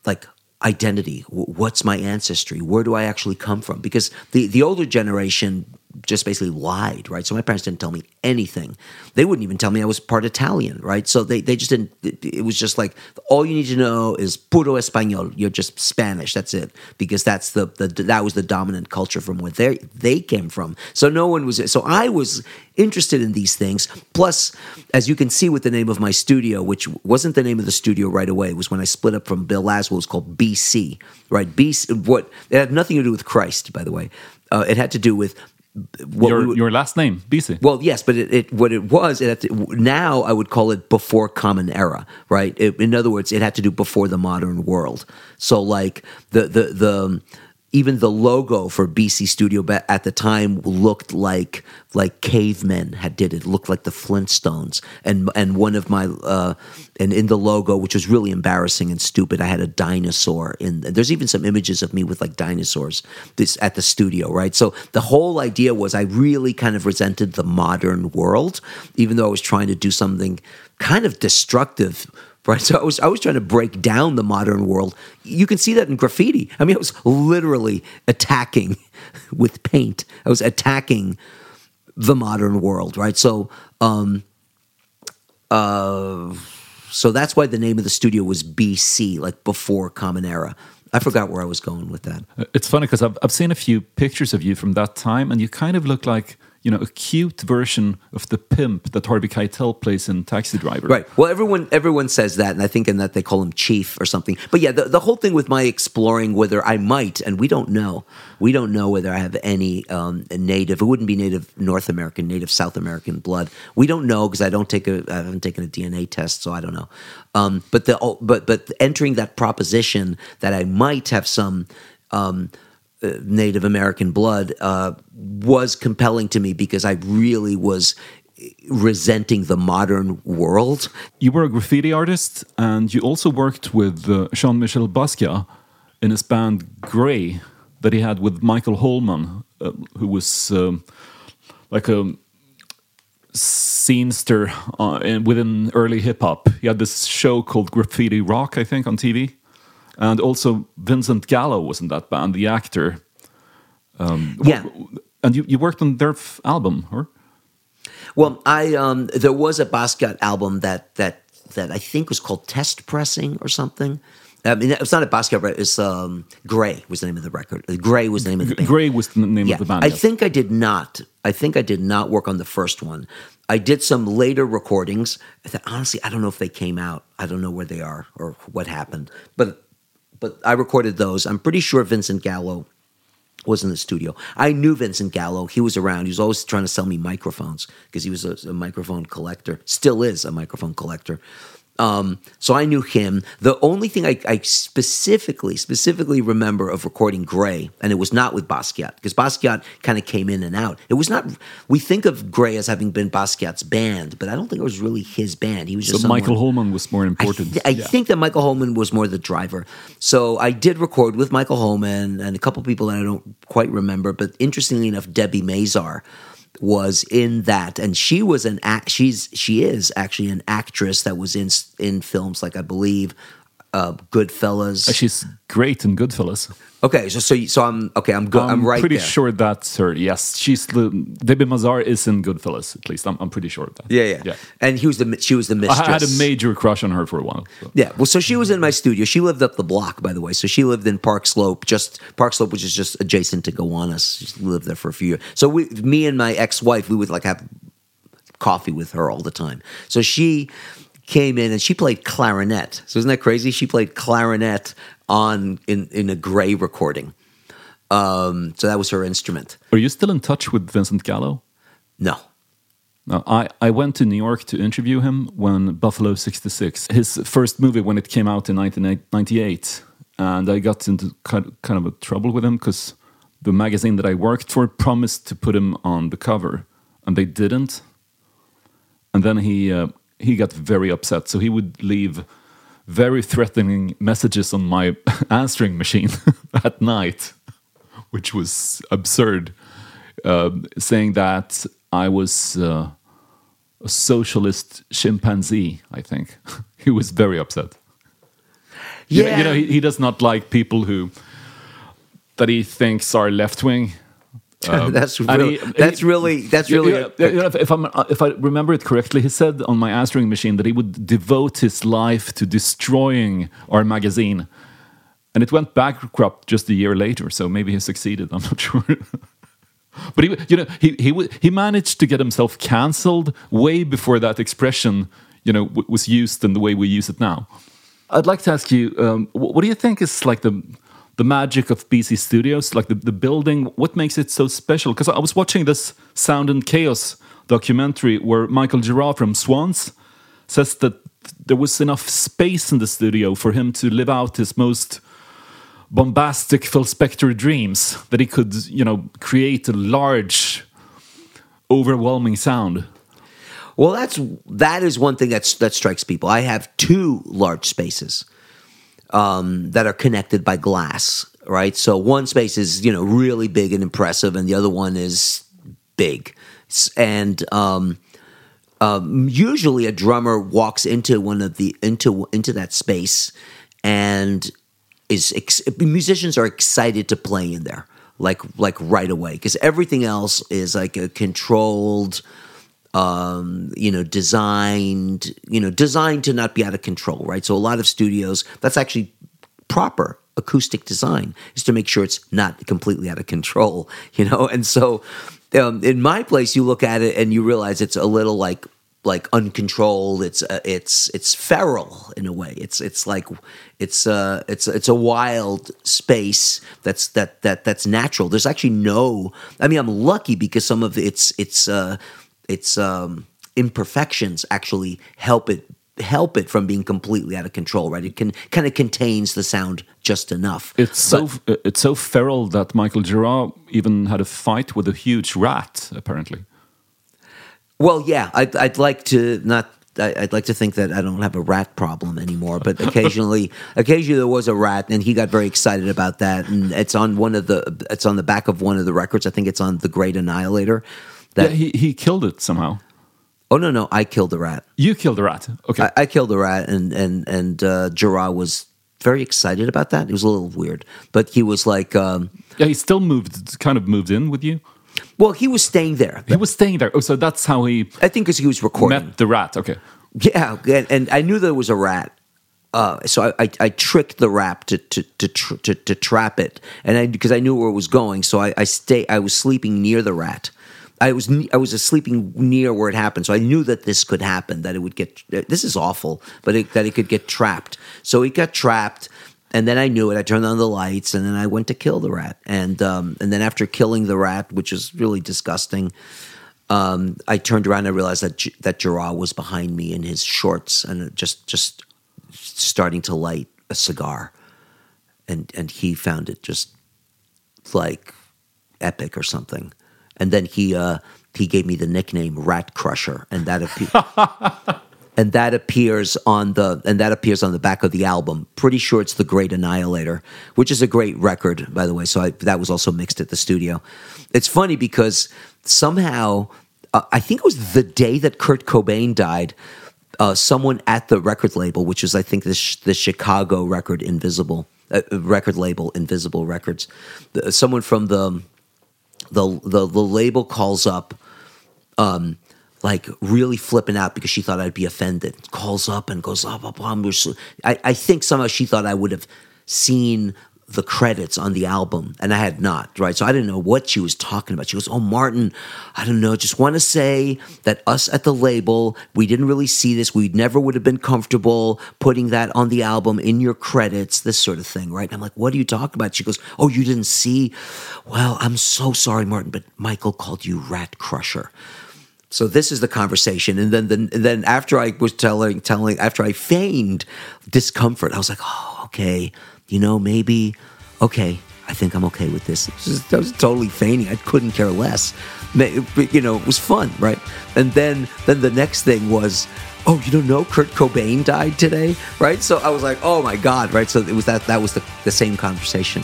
A: like identity. W- What's my ancestry? Where do I actually come from? Because the the older generation just basically lied, right? So my parents didn't tell me anything. They wouldn't even tell me I was part Italian, right? So they, they just didn't, it, it was just like, all you need to know is puro español. You're just Spanish. That's it. Because that's the, the that was the dominant culture from where they, they came from. So no one was, so I was interested in these things. Plus, as you can see with the name of my studio, which wasn't the name of the studio right away, it was when I split up from Bill Laswell, it was called BC, right? BC, what, it had nothing to do with Christ, by the way. Uh, it had to do with
B: Your,
A: would-
B: your last name, BC.
A: well, yes, but it, it what it was, it had to, now I would call it before Common Era, right? It, in other words, it had to do before the modern world. So, like the the the even the logo for BC Studio at the time looked like like cavemen had did it. it looked like the Flintstones, and and one of my uh, and in the logo, which was really embarrassing and stupid, I had a dinosaur in. There's even some images of me with like dinosaurs this at the studio, right? So the whole idea was I really kind of resented the modern world, even though I was trying to do something kind of destructive. Right, so I was I was trying to break down the modern world. You can see that in graffiti. I mean, I was literally attacking with paint. I was attacking the modern world, right? So, um, uh, so that's why the name of the studio was BC, like before Common Era. I forgot where I was going with that.
B: It's funny because I've, I've seen a few pictures of you from that time, and you kind of look like you know a cute version of the pimp that Harvey Keitel plays in Taxi Driver.
A: Right. Well, everyone everyone says that, and I think in that they call him chief or something. But yeah, the, the whole thing with my exploring whether I might, and we don't know, we don't know whether I have any um, native. It wouldn't be native North American, native South American blood. We don't know because I don't take a, I haven't taken a DNA test, so I don't know. Um, but the but but entering that proposition that I might have some. Um, Native American blood uh, was compelling to me because I really was resenting the modern world.
B: You were a graffiti artist, and you also worked with uh, Jean Michel Basquiat in his band Gray that he had with Michael Holman, uh, who was um, like a scenester uh, in, within early hip hop. He had this show called Graffiti Rock, I think, on TV. And also Vincent Gallo was in that band, the actor.
A: Yeah.
B: And you, you worked on their f- album, or?
A: Well, I um, there was a Basquiat album that that that I think was called Test Pressing or something. I mean, it's not a Basquiat. record, It's um, Gray was the name of the record. Gray was the name of the band.
B: Gray was the name
A: yeah,
B: of the band.
A: I
B: yes.
A: think I did not. I think I did not work on the first one. I did some later recordings. That, honestly, I don't know if they came out. I don't know where they are or what happened. But but I recorded those. I'm pretty sure Vincent Gallo was in the studio. I knew Vincent Gallo. He was around. He was always trying to sell me microphones because he was a, a microphone collector. Still is a microphone collector. Um, so I knew him. The only thing I, I specifically, specifically remember of recording Gray, and it was not with Basquiat, because Basquiat kind of came in and out. It was not. We think of Gray as having been Basquiat's band, but I don't think it was really his band. He was just.
B: so
A: just
B: Michael Holman was more
A: I,
B: important.
A: th- I
B: Yeah.
A: think that Michael Holman was more the driver. So I did record with Michael Holman and a couple people that I don't quite remember. But interestingly enough, Debbie Mazar was in that, and she was an act. She's she is actually an actress that was in in films like I believe. Uh, Goodfellas.
B: She's great in Goodfellas.
A: Okay, so so, so I'm okay. I'm good. I'm, right
B: pretty
A: there.
B: sure that's her. Yes, she's the Debbie Mazar is in Goodfellas. At least I'm, I'm pretty sure of that.
A: Yeah, yeah,
B: yeah.
A: And he was the she was the mistress.
B: I had a major crush on her for a while. so.
A: Yeah, well, so she was in my studio. She lived up the block, by the way. So she lived in Park Slope, just Park Slope, which is just adjacent to Gowanus. She lived there for a few years. So we, me and my ex-wife, we would like have coffee with her all the time. So she came in and she played clarinet. So isn't that crazy? She played clarinet on in in a Gray recording. Um, so that was her instrument.
B: Are you still in touch with Vincent Gallo?
A: No.
B: No, I, I went to New York to interview him when Buffalo 66, his first movie when it came out in 1998. And I got into kind kind of a trouble with him because the magazine that I worked for promised to put him on the cover, and they didn't. And then he uh, he got very upset, so he would leave very threatening messages on my answering machine at night, which was absurd um, saying that I was uh, a socialist chimpanzee. I think he was very upset. You know-
A: Yeah.
B: you know, he, he does not like people who that he thinks are left wing.
A: that's
B: and
A: really,
B: he-
A: that's really that's really
B: you know, if, I'm if I remember it correctly, he said on my answering machine that he would devote his life to destroying our magazine, and it went bankrupt just a year later. So maybe he succeeded. I'm not sure. But he, you know, he he he managed to get himself cancelled way before that expression, you know, w- was used in the way we use it now. I'd like to ask you, um, what do you think is like the the magic of BC Studios, like the, the building? What makes it so special? Because I was watching this Sound and Chaos documentary where Michael Gira from Swans says that there was enough space in the studio for him to live out his most bombastic Phil Spector dreams that he could, you know, create a large, overwhelming sound.
A: Well, that's that is one thing that's that strikes people. I have two large spaces um, that are connected by glass, right? So one space is you know really big and impressive, and the other one is big, and um, um, usually a drummer walks into one of the into into that space and is ex- musicians are excited to play in there like like right away because everything else is like a controlled um, you know, designed, you know, designed to not be out of control, right? So a lot of studios, that's actually proper acoustic design is to make sure it's not completely out of control, you know? And so um, in my place, you look at it and you realize it's a little like, like uncontrolled. It's uh, it's it's feral in a way. It's it's like it's uh it's it's a wild space that's that that that's natural. There's actually no. I mean, I'm lucky because some of its its uh its um, imperfections actually help it help it from being completely out of control. Right? It can kind of contains the sound just enough.
B: It's so it's so feral that Michael Gira even had a fight with a huge rat, apparently.
A: Well, yeah, I'd, I'd like to not. I'd like to think that I don't have a rat problem anymore, but occasionally, occasionally there was a rat, and he got very excited about that. And it's on one of the, it's on the back of one of the records. I think it's on the Great Annihilator.
B: Yeah,
A: That
B: he, he killed it somehow.
A: oh no no, I killed the rat.
B: You killed the rat. Okay.
A: I, I killed the rat, and and and uh, Gira was very excited about that. It was a little weird, but he was like, um,
B: yeah, he still moved, kind of moved in with you.
A: well, he was staying there.
B: He was staying there. Oh, so that's how he
A: I think because he was recording.
B: met the rat. Okay.
A: Yeah, and, and I knew there was a rat. Uh, so I, I, I tricked the rat to to to, tr- to to trap it, and I because I knew where it was going, so I, I stay. I was sleeping near the rat. I was I was sleeping near where it happened, so I knew that this could happen. That it would get. This is awful, but it, that it could get trapped. So it got trapped, and then I knew it. I turned on the lights, and then I went to kill the rat. And um, and then after killing the rat, which is really disgusting, um, I turned around and I realized that that Gira was behind me in his shorts and just just starting to light a cigar, and and he found it just like epic or something, and then he uh, he gave me the nickname Rat Crusher, and that appeared. And that appears on the and that appears on the back of the album. Pretty sure it's the Great Annihilator, which is a great record, by the way. So I, that was also mixed at the studio. It's funny because somehow uh, I think it was the day that Kurt Cobain died. uh, someone at the record label, which is I think the sh- the Chicago record Invisible uh, record label Invisible Records, the, someone from the, the the the label calls up um, like really flipping out because she thought I'd be offended. Calls up and goes, oh, blah, blah, blah. I, I think somehow she thought I would have seen the credits on the album, and I had not, right? So I didn't know what she was talking about. She goes, Oh, Martin, I don't know. Just want to say that us at the label, we didn't really see this. We never would have been comfortable putting that on the album in your credits, this sort of thing, right? And I'm like, What are you talking about? She goes, Oh, you didn't see? Well, I'm so sorry, Martin, but Michael called you Rat Crusher. So this is the conversation, and then then then after I was telling telling after I feigned discomfort, I was like, oh, okay, you know, maybe, okay, I think I'm okay with this. I was totally feigning. I couldn't care less. You know, it was fun, right? And then then the next thing was, oh, you don't know, Kurt Cobain died today, right? So I was like, oh my god, right? So it was that that was the, the same conversation.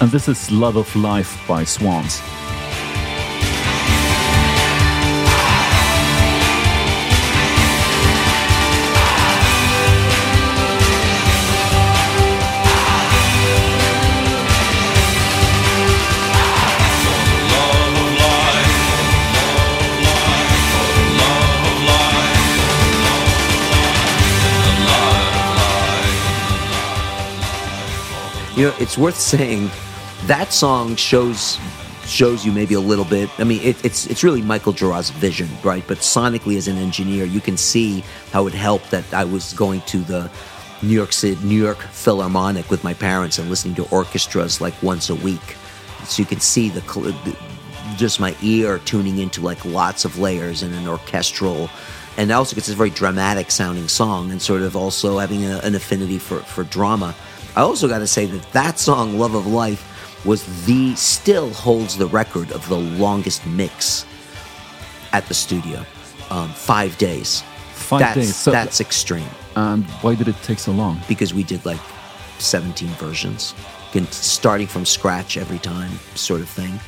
B: And this is Love of Life by Swans.
A: You know, it's worth saying that song shows shows you maybe a little bit. I mean, it, it's it's really Michael Gira's vision, right? But sonically, as an engineer, you can see how it helped that I was going to the New York City, New York Philharmonic with my parents and listening to orchestras like once a week. So you can see the just my ear tuning into like lots of layers in an orchestral. And also, it's a very dramatic sounding song, and sort of also having a, an affinity for, for drama. I also got to say that that song, Love of Life, was the, still holds the record of the longest mix at the studio. Um, five days.
B: Five
A: that's,
B: days. So
A: that's extreme.
B: And why did it take so long?
A: Because we did like 17 versions, starting from scratch every time, sort of thing.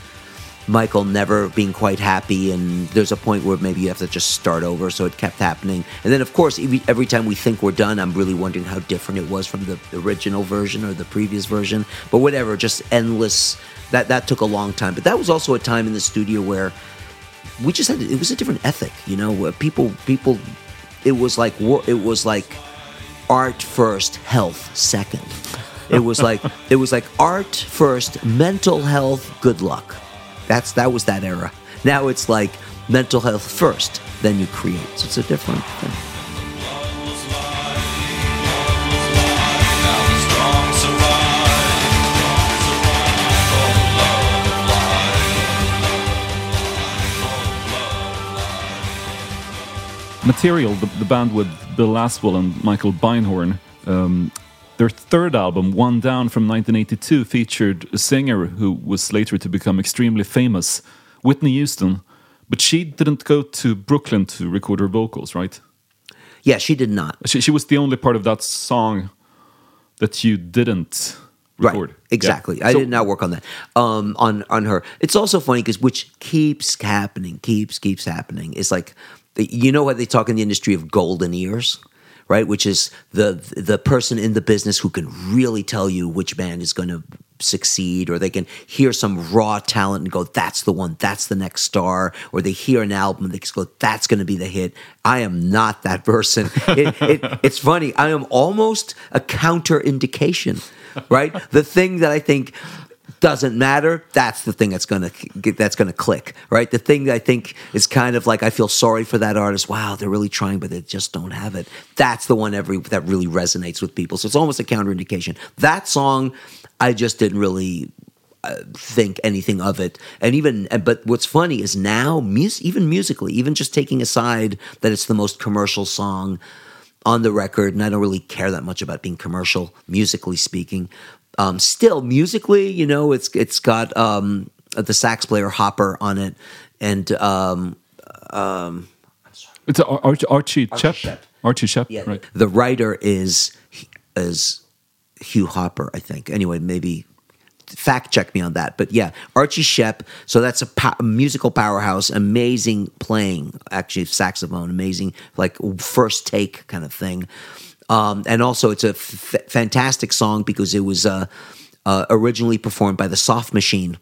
A: Michael never being quite happy, and there's a point where maybe you have to just start over. So it kept happening, and then of course every time we think we're done, I'm really wondering how different it was from the original version or the previous version. But whatever, just endless. That that took a long time, but that was also a time in the studio where we just had it was a different ethic, you know. People people, it was like it was like art first, health second. It was like it was like art first, mental health, good luck. That's that was that era. Now it's like mental health first, then you create. So it's a different thing.
B: Material, the, the, band with Bill Laswell and Michael Beinhorn, um, their third album, One Down from 1982, featured a singer who was later to become extremely famous, Whitney Houston. But she didn't go to Brooklyn to record her vocals, right?
A: Yeah, she did not.
B: She, she was the only part of that song that you didn't record.
A: Right, exactly. Yeah. I so, did not work on that. Um, on on her. It's also funny because which keeps happening, keeps keeps happening. It's like you know what they talk in the industry of golden ears right? Which is the the person in the business who can really tell you which band is going to succeed, or they can hear some raw talent and go, "That's the one. That's the next star." Or they hear an album and they go, "That's going to be the hit." I am not that person. It, it, it's funny. I am almost a counter indication, right? The thing that I think doesn't matter. That's the thing that's gonna that's gonna click, right? The thing I think is kind of like I feel sorry for that artist. Wow, they're really trying, but they just don't have it. That's the one every that really resonates with people. So it's almost a counterindication. That song, I just didn't really uh, think anything of it. And even, but what's funny is now, mus- even musically, even just taking aside that it's the most commercial song on the record, and I don't really care that much about being commercial, musically speaking. Um, still, musically, you know, it's it's got um, the sax player Hopper on it, and um, um,
B: it's Archie, Archie, Shepp. Shepp. Archie Shepp. Yeah, right.
A: The writer is is Hugh Hopper, I think. Anyway, maybe fact check me on that. But yeah, Archie Shepp. So that's a, po- a musical powerhouse. Amazing playing, actually saxophone. Amazing, like first take kind of thing. Um, and also, it's a f- fantastic song because it was uh, uh, originally performed by the Soft Machine,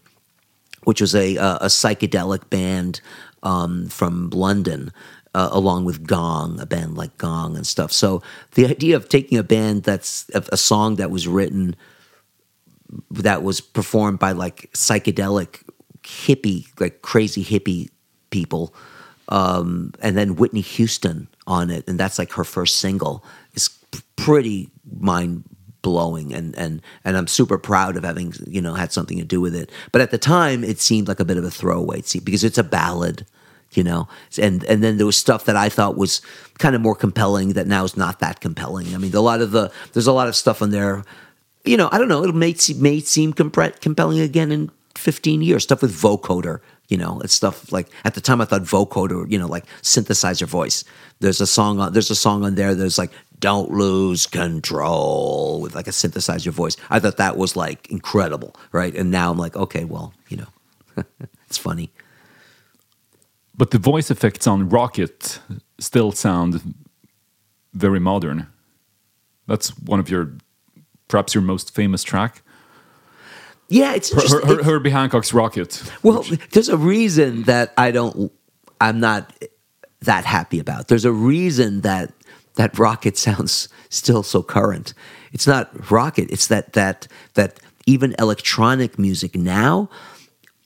A: which was a a, psychedelic band um, from London. Uh, along with Gong, a band like Gong and stuff. So the idea of taking a band that's a song that was written that was performed by like psychedelic hippie, like crazy hippie people, um, and then Whitney Houston on it, and that's like her first single. is pretty mind blowing, and and and I'm super proud of having you know had something to do with it. But at the time, it seemed like a bit of a throwaway, see, because it's a ballad. You know, and and then there was stuff that I thought was kind of more compelling that now is not that compelling. I mean, a lot of the there's a lot of stuff in there you know, I don't know. It may may seem compelling again in 15 years. Stuff with vocoder, you know, it's stuff like at the time I thought vocoder, you know, like synthesizer voice. There's a song on there's a song on there. There's like "Don't Lose Control" with like a synthesizer voice. I thought that was like incredible, right? And now I'm like, okay, well, you know, it's funny.
B: But the voice effects on Rockit still sound very modern. That's one of your perhaps your most famous track?
A: Yeah, it's
B: Her, Her, Herbie Hancock's Rockit.
A: Well, which... there's a reason that I don't. I'm not that happy about. There's a reason that that Rockit sounds still so current. It's not Rockit. It's that that that even electronic music now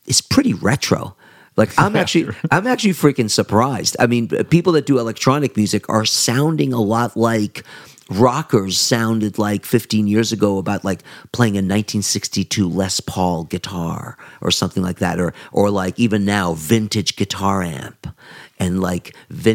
A: is pretty retro. Like I'm actually I'm actually freaking surprised. I mean, people that do electronic music are sounding a lot like rockers sounded like 15 years ago about like playing a 1962 Les Paul guitar or something like that or or like even now vintage guitar amp and like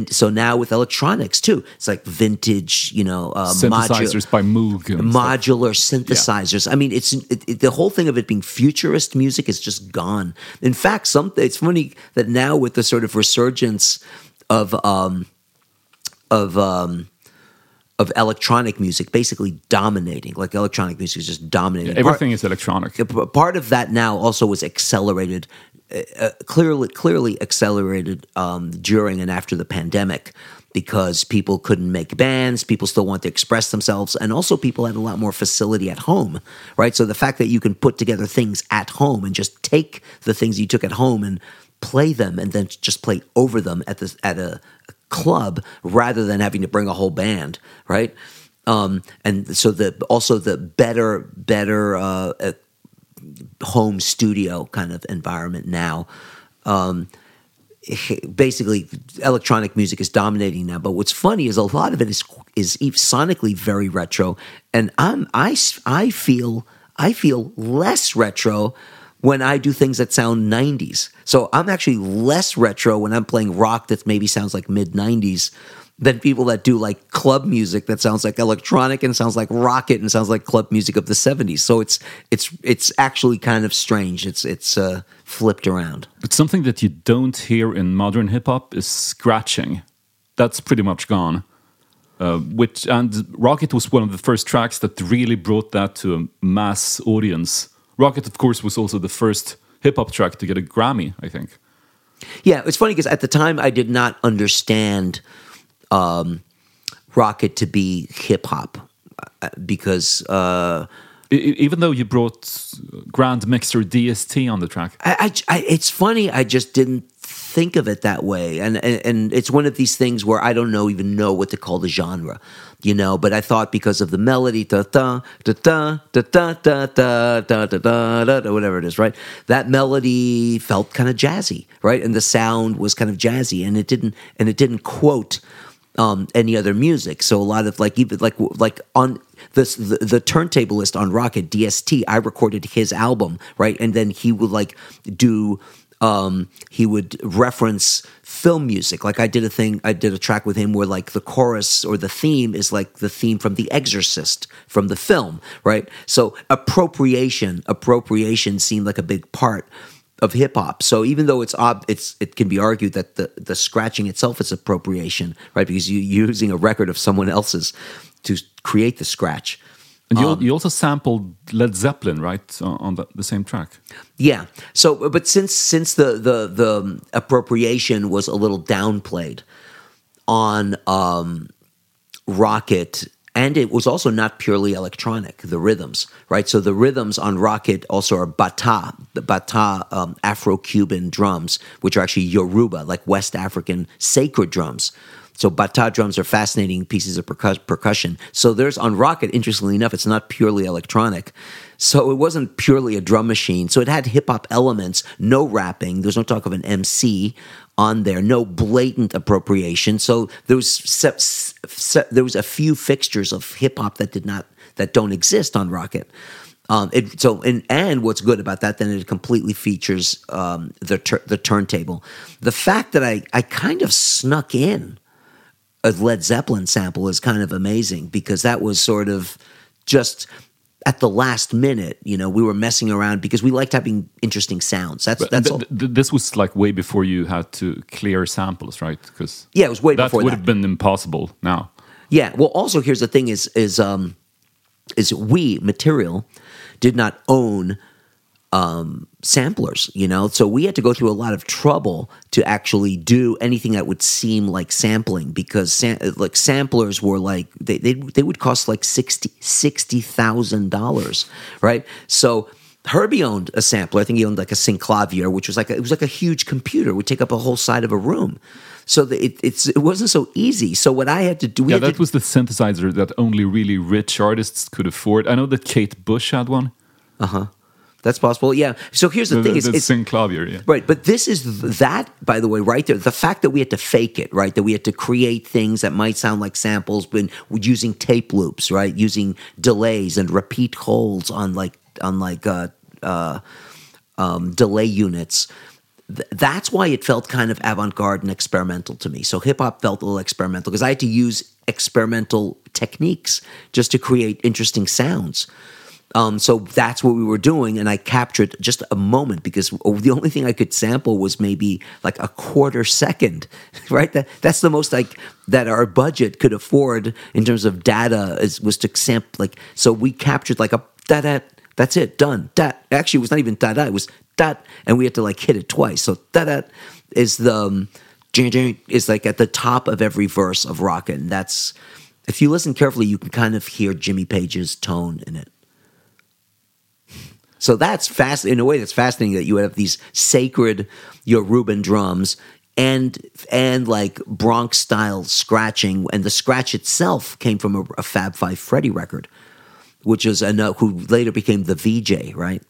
A: so now with electronics too it's like vintage you know
B: uh, synthesizers modu- by Moog
A: modular stuff. synthesizers yeah. I mean it's it, it, the whole thing of it being futurist music is just gone in fact some it's funny that now with the sort of resurgence of um of um of electronic music basically dominating. Like electronic music is just dominating.
B: Yeah, everything part, is electronic.
A: Part of that now also was accelerated, uh, clearly, clearly accelerated um, during and after the pandemic because people couldn't make bands, people still want to express themselves, and also people had a lot more facility at home, right? So the fact that you can put together things at home and just take the things you took at home and play them and then just play over them at the at a, club rather than having to bring a whole band, right? Um, and so the also the better better uh, home studio kind of environment now. Um, basically, electronic music is dominating now. But what's funny is a lot of it is is sonically very retro, and I'm I I feel I feel less retro when I do things that sound 90s. So I'm actually less retro when I'm playing rock that maybe sounds like mid 90s than people that do like club music that sounds like electronic and sounds like Rockit and sounds like club music of the 70s. So it's it's it's actually kind of strange. It's it's uh, flipped around.
B: But something that you don't hear in modern hip hop is scratching. That's pretty much gone. Uh, which and Rockit was one of the first tracks that really brought that to a mass audience Rockit, of course, was also the first hip hop track to get a Grammy, I think.
A: Yeah, it's funny because at the time I did not understand um, Rockit to be hip hop uh, because. Uh,
B: even though you brought Grand Mixer DST on the track,
A: I, I, I, it's funny. I just didn't think of it that way, and, and and it's one of these things where I don't know even know what to call the genre you know. But I thought because of the melody, da da da da da da da da da da da da whatever it is, right? That melody felt kind of jazzy, right? And the sound was kind of jazzy, and it didn't and it didn't quote um, any other music. So a lot of like even like like on this the, the turntablist on Rockit DST, I recorded his album, right? And then he would like do um, he would reference film music. Like I did a thing, I did a track with him where like the chorus or the theme is like the theme from The Exorcist from the film, right? So appropriation, appropriation seemed like a big part of hip hop. So even though it's ob- it's it can be argued that the the scratching itself is appropriation, right? Because you're using a record of someone else's to create the scratch.
B: And you,
A: Um,
B: you also sampled Led Zeppelin, right, on, on the, the same track.
A: Yeah. So, but since since the the the appropriation was a little downplayed on um, Rockit, and it was also not purely electronic. The rhythms, right? So the rhythms on Rockit also are bata, the bata um, Afro-Cuban drums, which are actually Yoruba, like West African sacred drums. So bata drums are fascinating pieces of percus- percussion. So there's on Rockit, interestingly enough, it's not purely electronic. So it wasn't purely a drum machine. So it had hip hop elements, no rapping. There's no talk of an MC on there, no blatant appropriation. So there was se- se- there was a few fixtures of hip hop that did not that don't exist on Rockit. Um, it, so and and what's good about that then it completely features um, the the turntable. The fact that I I kind of snuck in a Led Zeppelin sample is kind of amazing because that was sort of just at the last minute. You know, we were messing around because we liked having interesting sounds. That's
B: But
A: that's
B: th-
A: all.
B: th- this was like way before you had to clear samples, right? Because
A: Yeah, it was way before
B: that
A: before
B: would
A: that.
B: have been impossible now.
A: Yeah. Well, also here's the thing: is is um is we material did not own um samplers you know so we had to go through a lot of trouble to actually do anything that would seem like sampling because sam- like samplers were like they they, they would cost like 60 $60,000 right so Herbie owned a sampler. I think he owned like a Synclavier, which was like a, it was like a huge computer. It would take up a whole side of a room. So the, it, it's it wasn't so easy. So what I had to do, we
B: Yeah, that
A: to,
B: was the synthesizer that only really rich artists could afford. I know that Kate Bush had one.
A: That's possible. Yeah. So here's the,
B: The,
A: thing:
B: the,
A: is
B: the
A: it's,
B: Synclavier, yeah.
A: Right, but this is that, by the way, right there. The fact that we had to fake it, right? That we had to create things that might sound like samples, but using tape loops, right? Using delays and repeat holds on like on like uh, uh, um, delay units. Th- that's why it felt kind of avant-garde and experimental to me. So hip hop felt a little experimental because I had to use experimental techniques just to create interesting sounds. Um, so that's what we were doing, and I captured just a moment because the only thing I could sample was maybe like a quarter second, right? That that's the most like that our budget could afford in terms of data is was to sample like so we captured like a da da that's it done that actually it was not even da da it was that and we had to like hit it twice so da da is the um, is like at the top of every verse of Rockit, and that's if you listen carefully, you can kind of hear Jimmy Page's tone in it. So that's fast in a way. That's fascinating that you have these sacred Yoruban drums and and like Bronx style scratching, and the scratch itself came from a, a Fab Five Freddy record, which is a who later became the VJ, right?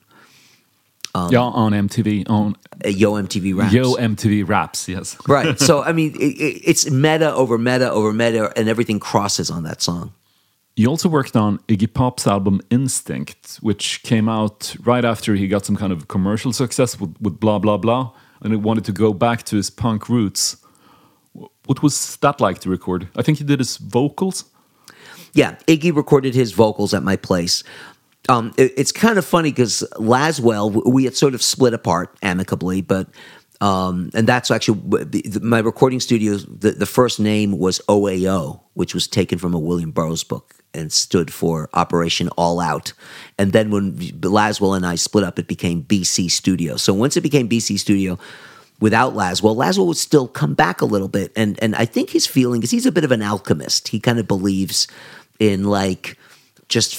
A: Um,
B: yeah, on MTV, on
A: Uh, Yo MTV Raps.
B: Yo MTV Raps, yes.
A: right. So I mean, it, it, it's meta over meta over meta, and everything crosses on that song.
B: You also worked on Iggy Pop's album Instinct, which came out right after he got some kind of commercial success with, with Blah Blah Blah, and he wanted to go back to his punk roots. What was that like to record? I think he did his vocals.
A: Yeah, Iggy recorded his vocals at my place. Um, it- it's kind of funny because Laswell, we had sort of split apart amicably, but um, and that's actually my recording studio. The, the first name was OAO, which was taken from a William Burroughs book and stood for Operation All Out. And then when Laswell and I split up, it became BC Studio. So once it became BC Studio, without Laswell, Laswell would still come back a little bit. And and I think his feeling is he's a bit of an alchemist. He kind of believes in like just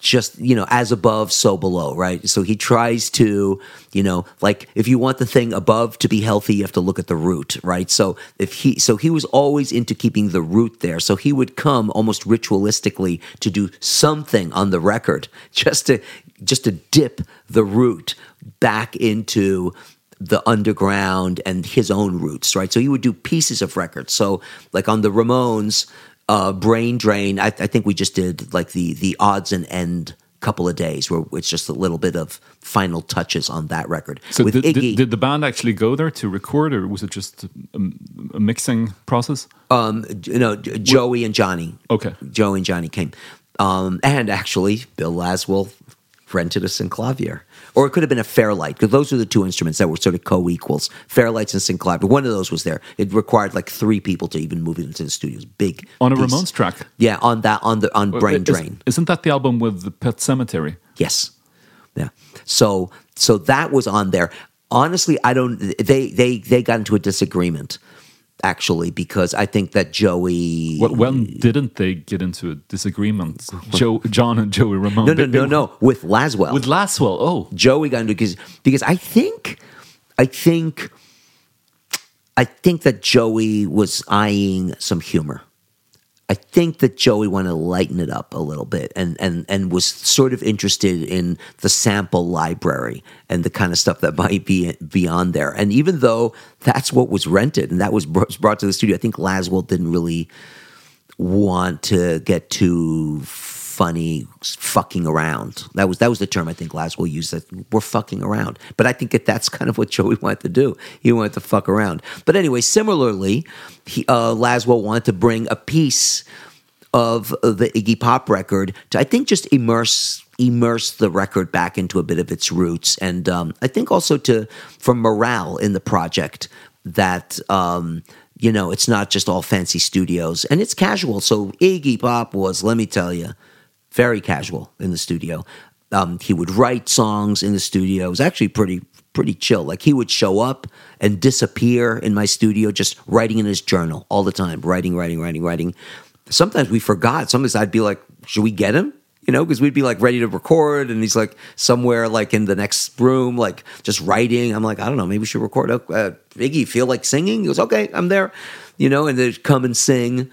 A: just you know as above so below right so he tries to you know like if you want the thing above to be healthy you have to look at the root right so if he so he was always into keeping the root there so he would come almost ritualistically to do something on the record just to just to dip the root back into the underground and his own roots, right? So he would do pieces of records. So like on the Ramones, uh, Brain Drain, I, I think we just did like the the odds and end couple of days where it's just a little bit of final touches on that record.
B: So
A: With
B: did,
A: Iggy,
B: did, did the band actually go there to record, or was it just a, a mixing process?
A: um, you know, Joey and Johnny.
B: Okay.
A: Joey and Johnny came. Um, and actually, Bill Laswell rented us a synclavier. Or it could have been a Fairlight, because those were the two instruments that were sort of co equals Fairlights and synclavier. One of those was there. It required like three people to even move it into the studio. It was big.
B: On a
A: piece.
B: Ramones track.
A: Yeah, on that, on the on Brain Drain.
B: Isn't that the album with the Pet Sematary?
A: Yes. Yeah. So so that was on there. Honestly, I don't they they they got into a disagreement actually because I think that Joey
B: Well, when didn't they get into a disagreement? Joe, John and Joey Ramone.
A: No, no, no, no, with Laswell.
B: With Laswell. Oh,
A: Joey got into because because I think I think I think that Joey was eyeing some humor. I think that Joey wanted to lighten it up a little bit and, and, and was sort of interested in the sample library and the kind of stuff that might be beyond there. And even though that's what was rented and that was br- brought to the studio, I think Laswell didn't really want to get too funny fucking around. That was that was the term I think Laswell used that we're fucking around. But I think that that's kind of what Joey wanted to do. He wanted to fuck around. But anyway, similarly, he, uh, Laswell wanted to bring a piece of the Iggy Pop record to I think just immerse immerse the record back into a bit of its roots and um, I think also to for morale in the project that um, you know it's not just all fancy studios and it's casual so Iggy Pop was let me tell you very casual in the studio um, he would write songs in the studio it was actually pretty pretty chill like he would show up and disappear in my studio just writing in his journal all the time writing writing writing writing sometimes we forgot. Sometimes I'd be like, should we get him? You know, because we'd be like ready to record, and he's like somewhere like in the next room, like just writing. I'm like, I don't know, maybe we should record. Uh, Iggy, feel like singing? He goes, okay, I'm there. You know, and they'd come and sing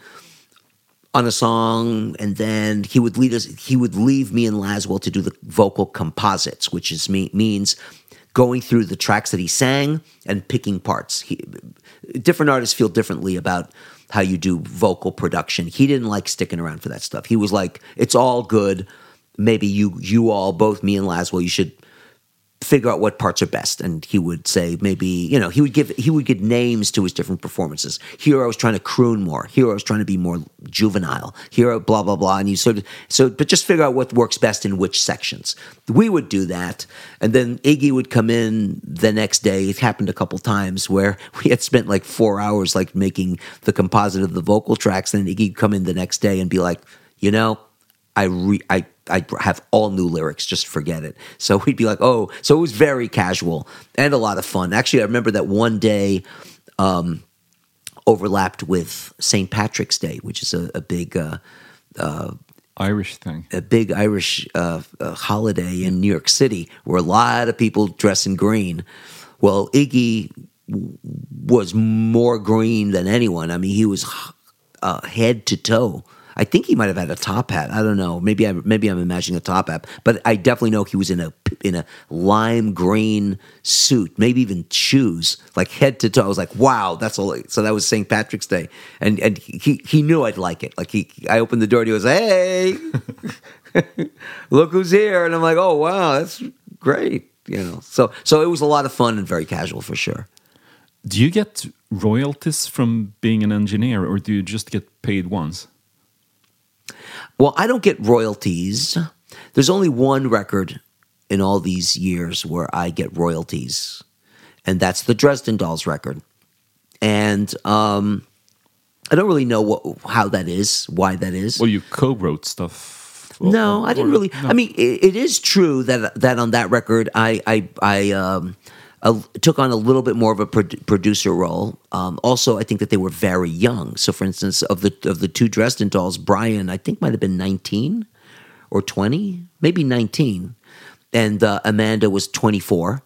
A: on a song, and then he would lead us. He would leave me and Laswell to do the vocal composites, which is me, means going through the tracks that he sang and picking parts. He, different artists feel differently about how you do vocal production. He didn't like sticking around for that stuff. He was like, "It's all good. Maybe you, you all, both me and Laswell, you should." Figure out what parts are best. And he would say maybe you know he would give he would give names to his different performances. Here i was trying to croon more. Here i was trying to be more juvenile. Here blah blah blah. And you sort of so but just figure out what works best in which sections. We would do that. And then iggy would come in the next day. It happened a couple times where we had spent like four hours like making the composite of the vocal tracks. And then iggy would come in the next day and be like you know I re I I have all new lyrics. Just forget it. So we'd be like, oh, so it was very casual and a lot of fun. Actually, I remember that one day um, overlapped with St. Patrick's Day, which is a, a big. Uh,
B: Irish thing.
A: a big Irish uh, uh, holiday in New York City where a lot of people dress in green. Well, Iggy w- was more green than anyone. I mean, he was uh, head to toe. I think he might have had a top hat. I don't know. Maybe I maybe I'm imagining a top hat, but I definitely know he was in a in a lime green suit, maybe even shoes, like head to toe. I was like, wow, that's all. So that was St. Patrick's Day, and and he he knew I'd like it. Like he, I opened the door and he was, hey, look who's here, and I'm like, oh wow, that's great. You know, so so it was a lot of fun and very casual for sure.
B: Do you get royalties from being an engineer, or do you just get paid once?
A: Well, I don't get royalties. There's only one record in all these years where I get royalties, and that's the Dresden Dolls record. And um, I don't really know what, how that is, why that is.
B: Well, you co-wrote stuff.
A: No,
B: Or-
A: I didn't really.
B: no.
A: I mean, it, it is true that that on that record, I I I um, uh, took on a little bit more of a produ- producer role. Um, also, I think that they were very young. So, for instance, of the of the two Dresden dolls, Brian I think might have been nineteen or twenty, maybe nineteen, and uh, Amanda was twenty four.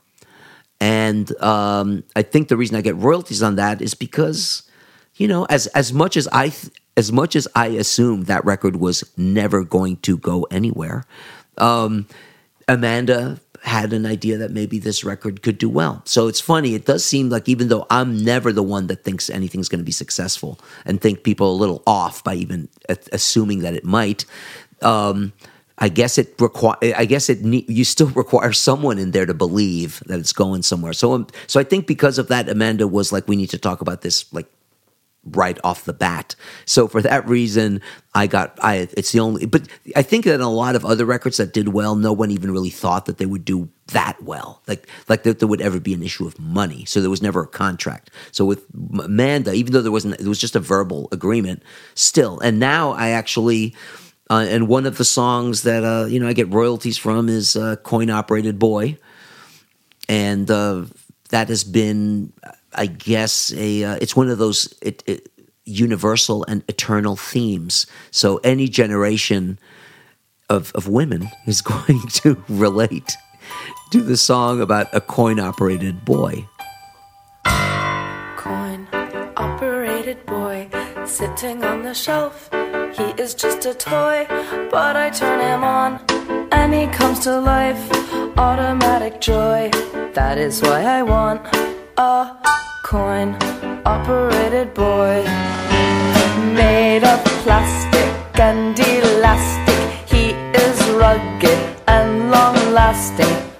A: And um, I think the reason I get royalties on that is because, you know, as as much as I as much as I assumed that record was never going to go anywhere, um, Amanda had an idea that maybe this record could do well. So it's funny. It does seem like even though I'm never the one that thinks anything's going to be successful and think people a little off by even assuming that it might. Um, I guess it require. I guess it. Ne- you still require someone in there to believe that it's going somewhere. So, um, so I think because of that, Amanda was like, "We need to talk about this like right off the bat. So for that reason, I got I it's the only but I think that a lot of other records that did well, no one even really thought that they would do that well. Like like that there would ever be an issue of money. So there was never a contract. So with Amanda, even though there wasn't it was just a verbal agreement, still. And now I actually uh, and one of the songs that uh, you know I get royalties from is uh, "Coin Operated Boy," and uh, that has been I guess a uh, it's one of those it, it, universal and eternal themes. So any generation of of women is going to relate to the song about a coin operated boy.
D: Coin operated boy sitting on the shelf. He is just a toy, but I turn him on and he comes to life. Automatic joy, that is why I want a coin operated boy. Made of plastic and elastic, he is rugged and long lasting.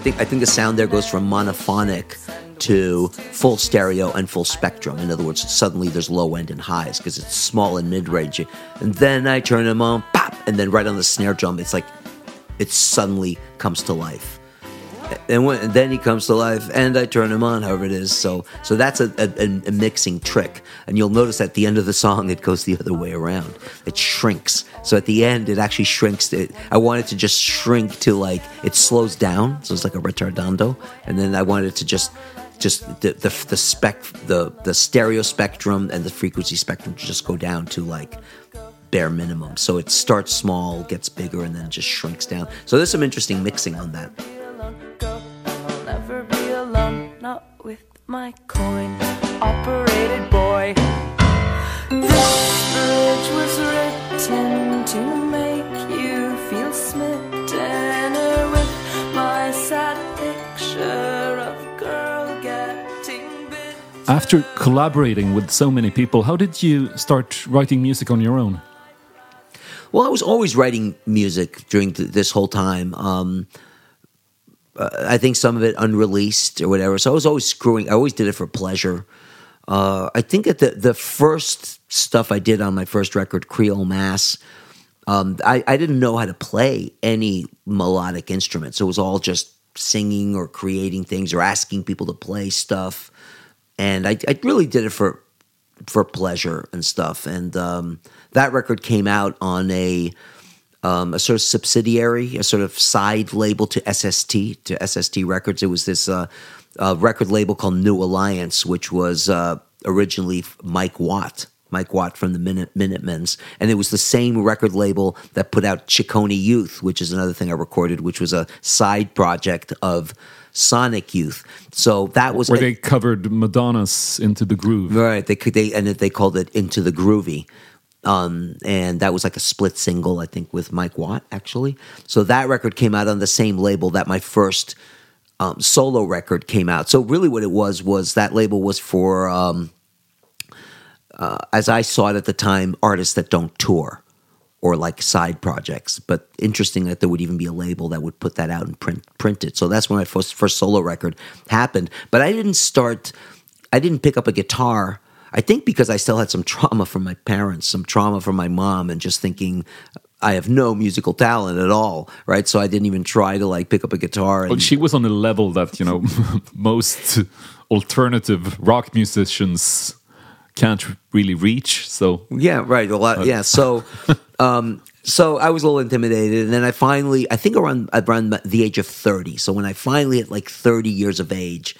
A: Think I think the sound there goes from monophonic to full stereo and full spectrum. In other words, suddenly there's low end and highs because it's small and mid range. And then I turn them on, pop, and then right on the snare drum, it's like it suddenly comes to life. And, when, then he comes to life, and I turn him on, however it is. So, so that's a, a, a mixing trick. And you'll notice at the end of the song, it goes the other way around. It shrinks. So at the end, it actually shrinks. It, I want it to just shrink to like it slows down, so it's like a retardando. And then I want it to just just the the, the spec the the stereo spectrum and the frequency spectrum to just go down to like bare minimum. So it starts small, gets bigger, and then just shrinks down. So there's some interesting mixing on that.
D: My coin operated boy. This bridge was written to make you feel smitten with my sad picture of girl getting bit.
B: After collaborating with so many people, how did you start writing music on your own?
A: Well, I was always writing music during th- this whole time. Um, uh, I think some of it unreleased or whatever. So I was always screwing. I always did it for pleasure. Uh, I think that the the first stuff I did on my first record, Creole Mass, um, I, I didn't know how to play any melodic instrument. So it was all just singing or creating things or asking people to play stuff. And I, I really did it for for pleasure and stuff. And um, that record came out on a um, a sort of subsidiary, a sort of side label to SST to SST Records. It was this uh, uh, record label called New Alliance, which was uh, originally Mike Watt. Mike Watt from the Minute Minutemens, and it was the same record label that put out Ciccone Youth, which is another thing I recorded, which was a side project of Sonic Youth. So that was
B: Where they covered Madonna's Into the Groove.
A: Right. They they and they called it Into the Groovy. Um, and that was like a split single, I think, with Mike Watt, actually. So that record came out on the same label that my first um, solo record came out. So really what it was was that label was for um, uh, as I saw it at the time, artists that don't tour or like side projects. But interesting that there would even be a label that would put that out and print print it. So that's when my first first solo record happened. But I didn't start. I didn't pick up a guitar. I think because I still had some trauma from my parents, some trauma from my mom, and just thinking I have no musical talent at all, right? So I didn't even try to like pick up a guitar. And,
B: Well, she was on a level that you know most alternative rock musicians can't really reach. So
A: Yeah, right. A lot. Yeah. So, um, so I was a little intimidated, and then I finally, I think around around the age of thirty. So when I finally at like thirty years of age,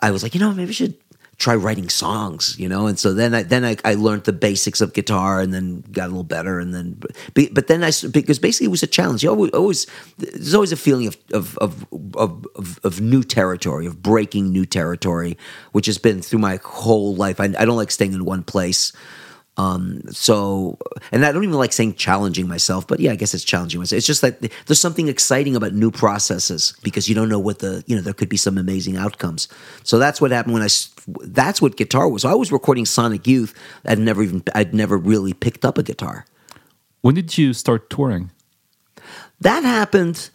A: I was like, you know, maybe I should try writing songs, you know. And so then I then I, I learned the basics of guitar, and then got a little better, and then but, but then I because basically it was a challenge. You always, always there's always a feeling of of, of of of of new territory, of breaking new territory, which has been through my whole life. I, I don't like staying in one place Um, so, and I don't even like saying challenging myself, but yeah, I guess it's challenging myself. It's just that there's something exciting about new processes because you don't know what the, you know, there could be some amazing outcomes. So that's what happened when I, that's what guitar was. So I was recording Sonic Youth. I'd never even, I'd never really picked up a guitar.
B: When did you start touring?
A: That happened,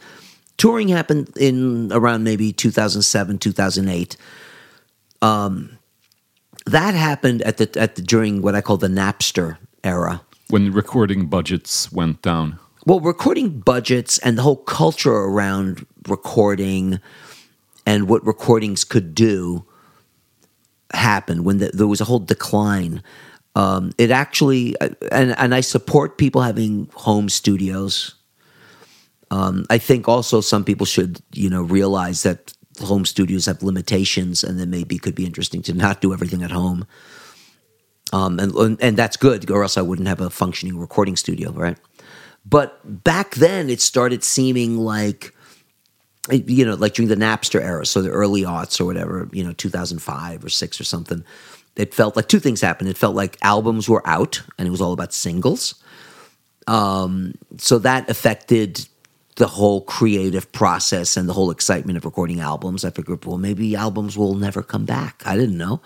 A: touring happened in around maybe 2007, 2008. Um, that happened at the, at the, during what I call the Napster era.
B: When recording budgets went down?
A: Well, recording budgets and the whole culture around recording and what recordings could do happened when the, there was a whole decline. Um, it actually, and and I support people having home studios. Um, I think also some people should, you know, realize that home studios have limitations, and then maybe it could be interesting to not do everything at home. Um, and and- that's good, or else I wouldn't have a functioning recording studio, right? But back then, it started seeming like, you know, like during the Napster era, so the early aughts or whatever, you know, 2005 or six or something. It felt like two things happened. It felt like albums were out, and it was all about singles. Um, so that affected the whole creative process and the whole excitement of recording albums. I figured, well, maybe albums will never come back. I didn't know.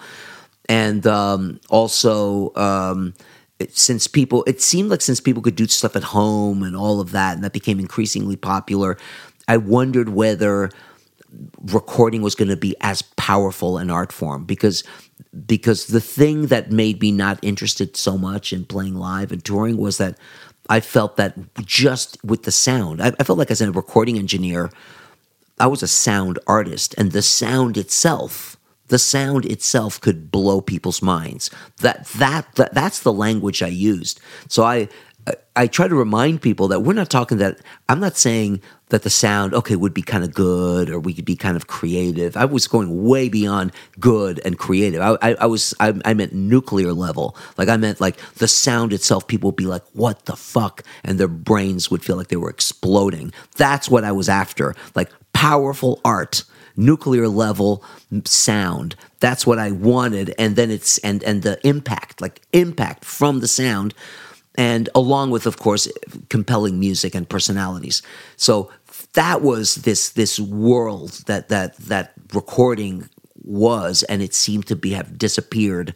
A: And um, also, um, it, since people, it seemed like since people could do stuff at home and all of that, and that became increasingly popular, I wondered whether recording was going to be as powerful an art form because because the thing that made me not interested so much in playing live and touring was that I felt that just with the sound, I, I felt like as a recording engineer, I was a sound artist, and the sound itself, the sound itself could blow people's minds. That that, that that's the language I used. So I I- try to remind people that we're not talking that I'm not saying that the sound okay would be kind of good or we could be kind of creative. I was going way beyond good and creative. I, I, I was I, I meant nuclear level. Like I meant like the sound itself. People would be like, "What the fuck," and their brains would feel like they were exploding. That's what I was after. Like powerful art nuclear level sound that's what i wanted and then it's and and the impact like impact from the sound and along with of course compelling music and personalities. So that was this this world that that that recording was and it seemed to be have disappeared.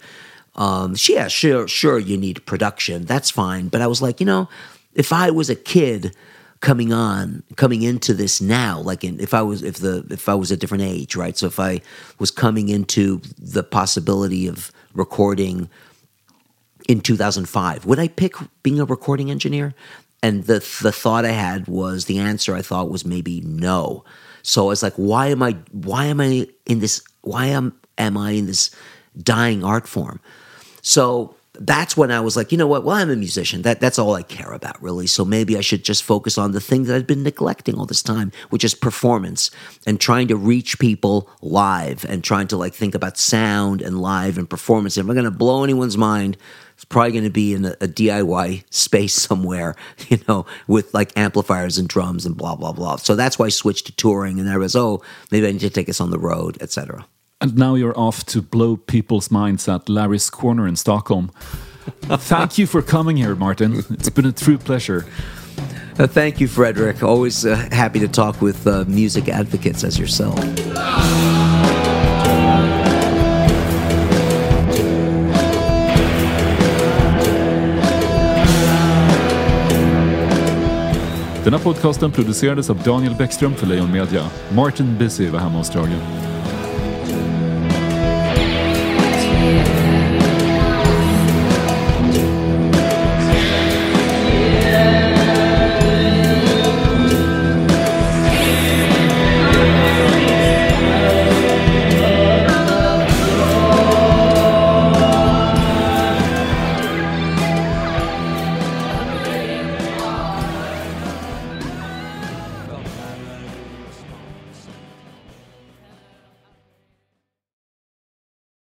A: Um yeah sure sure you need production. That's fine. But i was like you know if i was a kid coming on coming into this now like in, if i was if the if i was a different age right? So if i was coming into the possibility of recording in 2005 would i pick being a recording engineer and the the thought i had was the answer i thought was maybe no so i was like why am i why am i in this why am am i in this dying art form so that's when I was like, you know what? Well, I'm a musician. That that's all I care about, really. So maybe I should just focus on the thing that I've been neglecting all this time, which is performance and trying to reach people live and trying to like think about sound and live and performance. If I'm going to blow anyone's mind, it's probably going to be in a, a DIY space somewhere, you know, with like amplifiers and drums and blah blah blah. So that's why I switched to touring, and I was, oh, maybe I need to take us on the road, etc.
B: And now you're off to blow people's minds at Larry's Corner in Stockholm. Thank you for coming here, Martin. It's been a true pleasure.
A: Uh, thank you, Frederick. Always uh, happy to talk with uh, music advocates as yourself.
B: Den här podcasten producerades av Daniel Bäckström för Lejon Media. Martin Busy var hemma hos Dragen.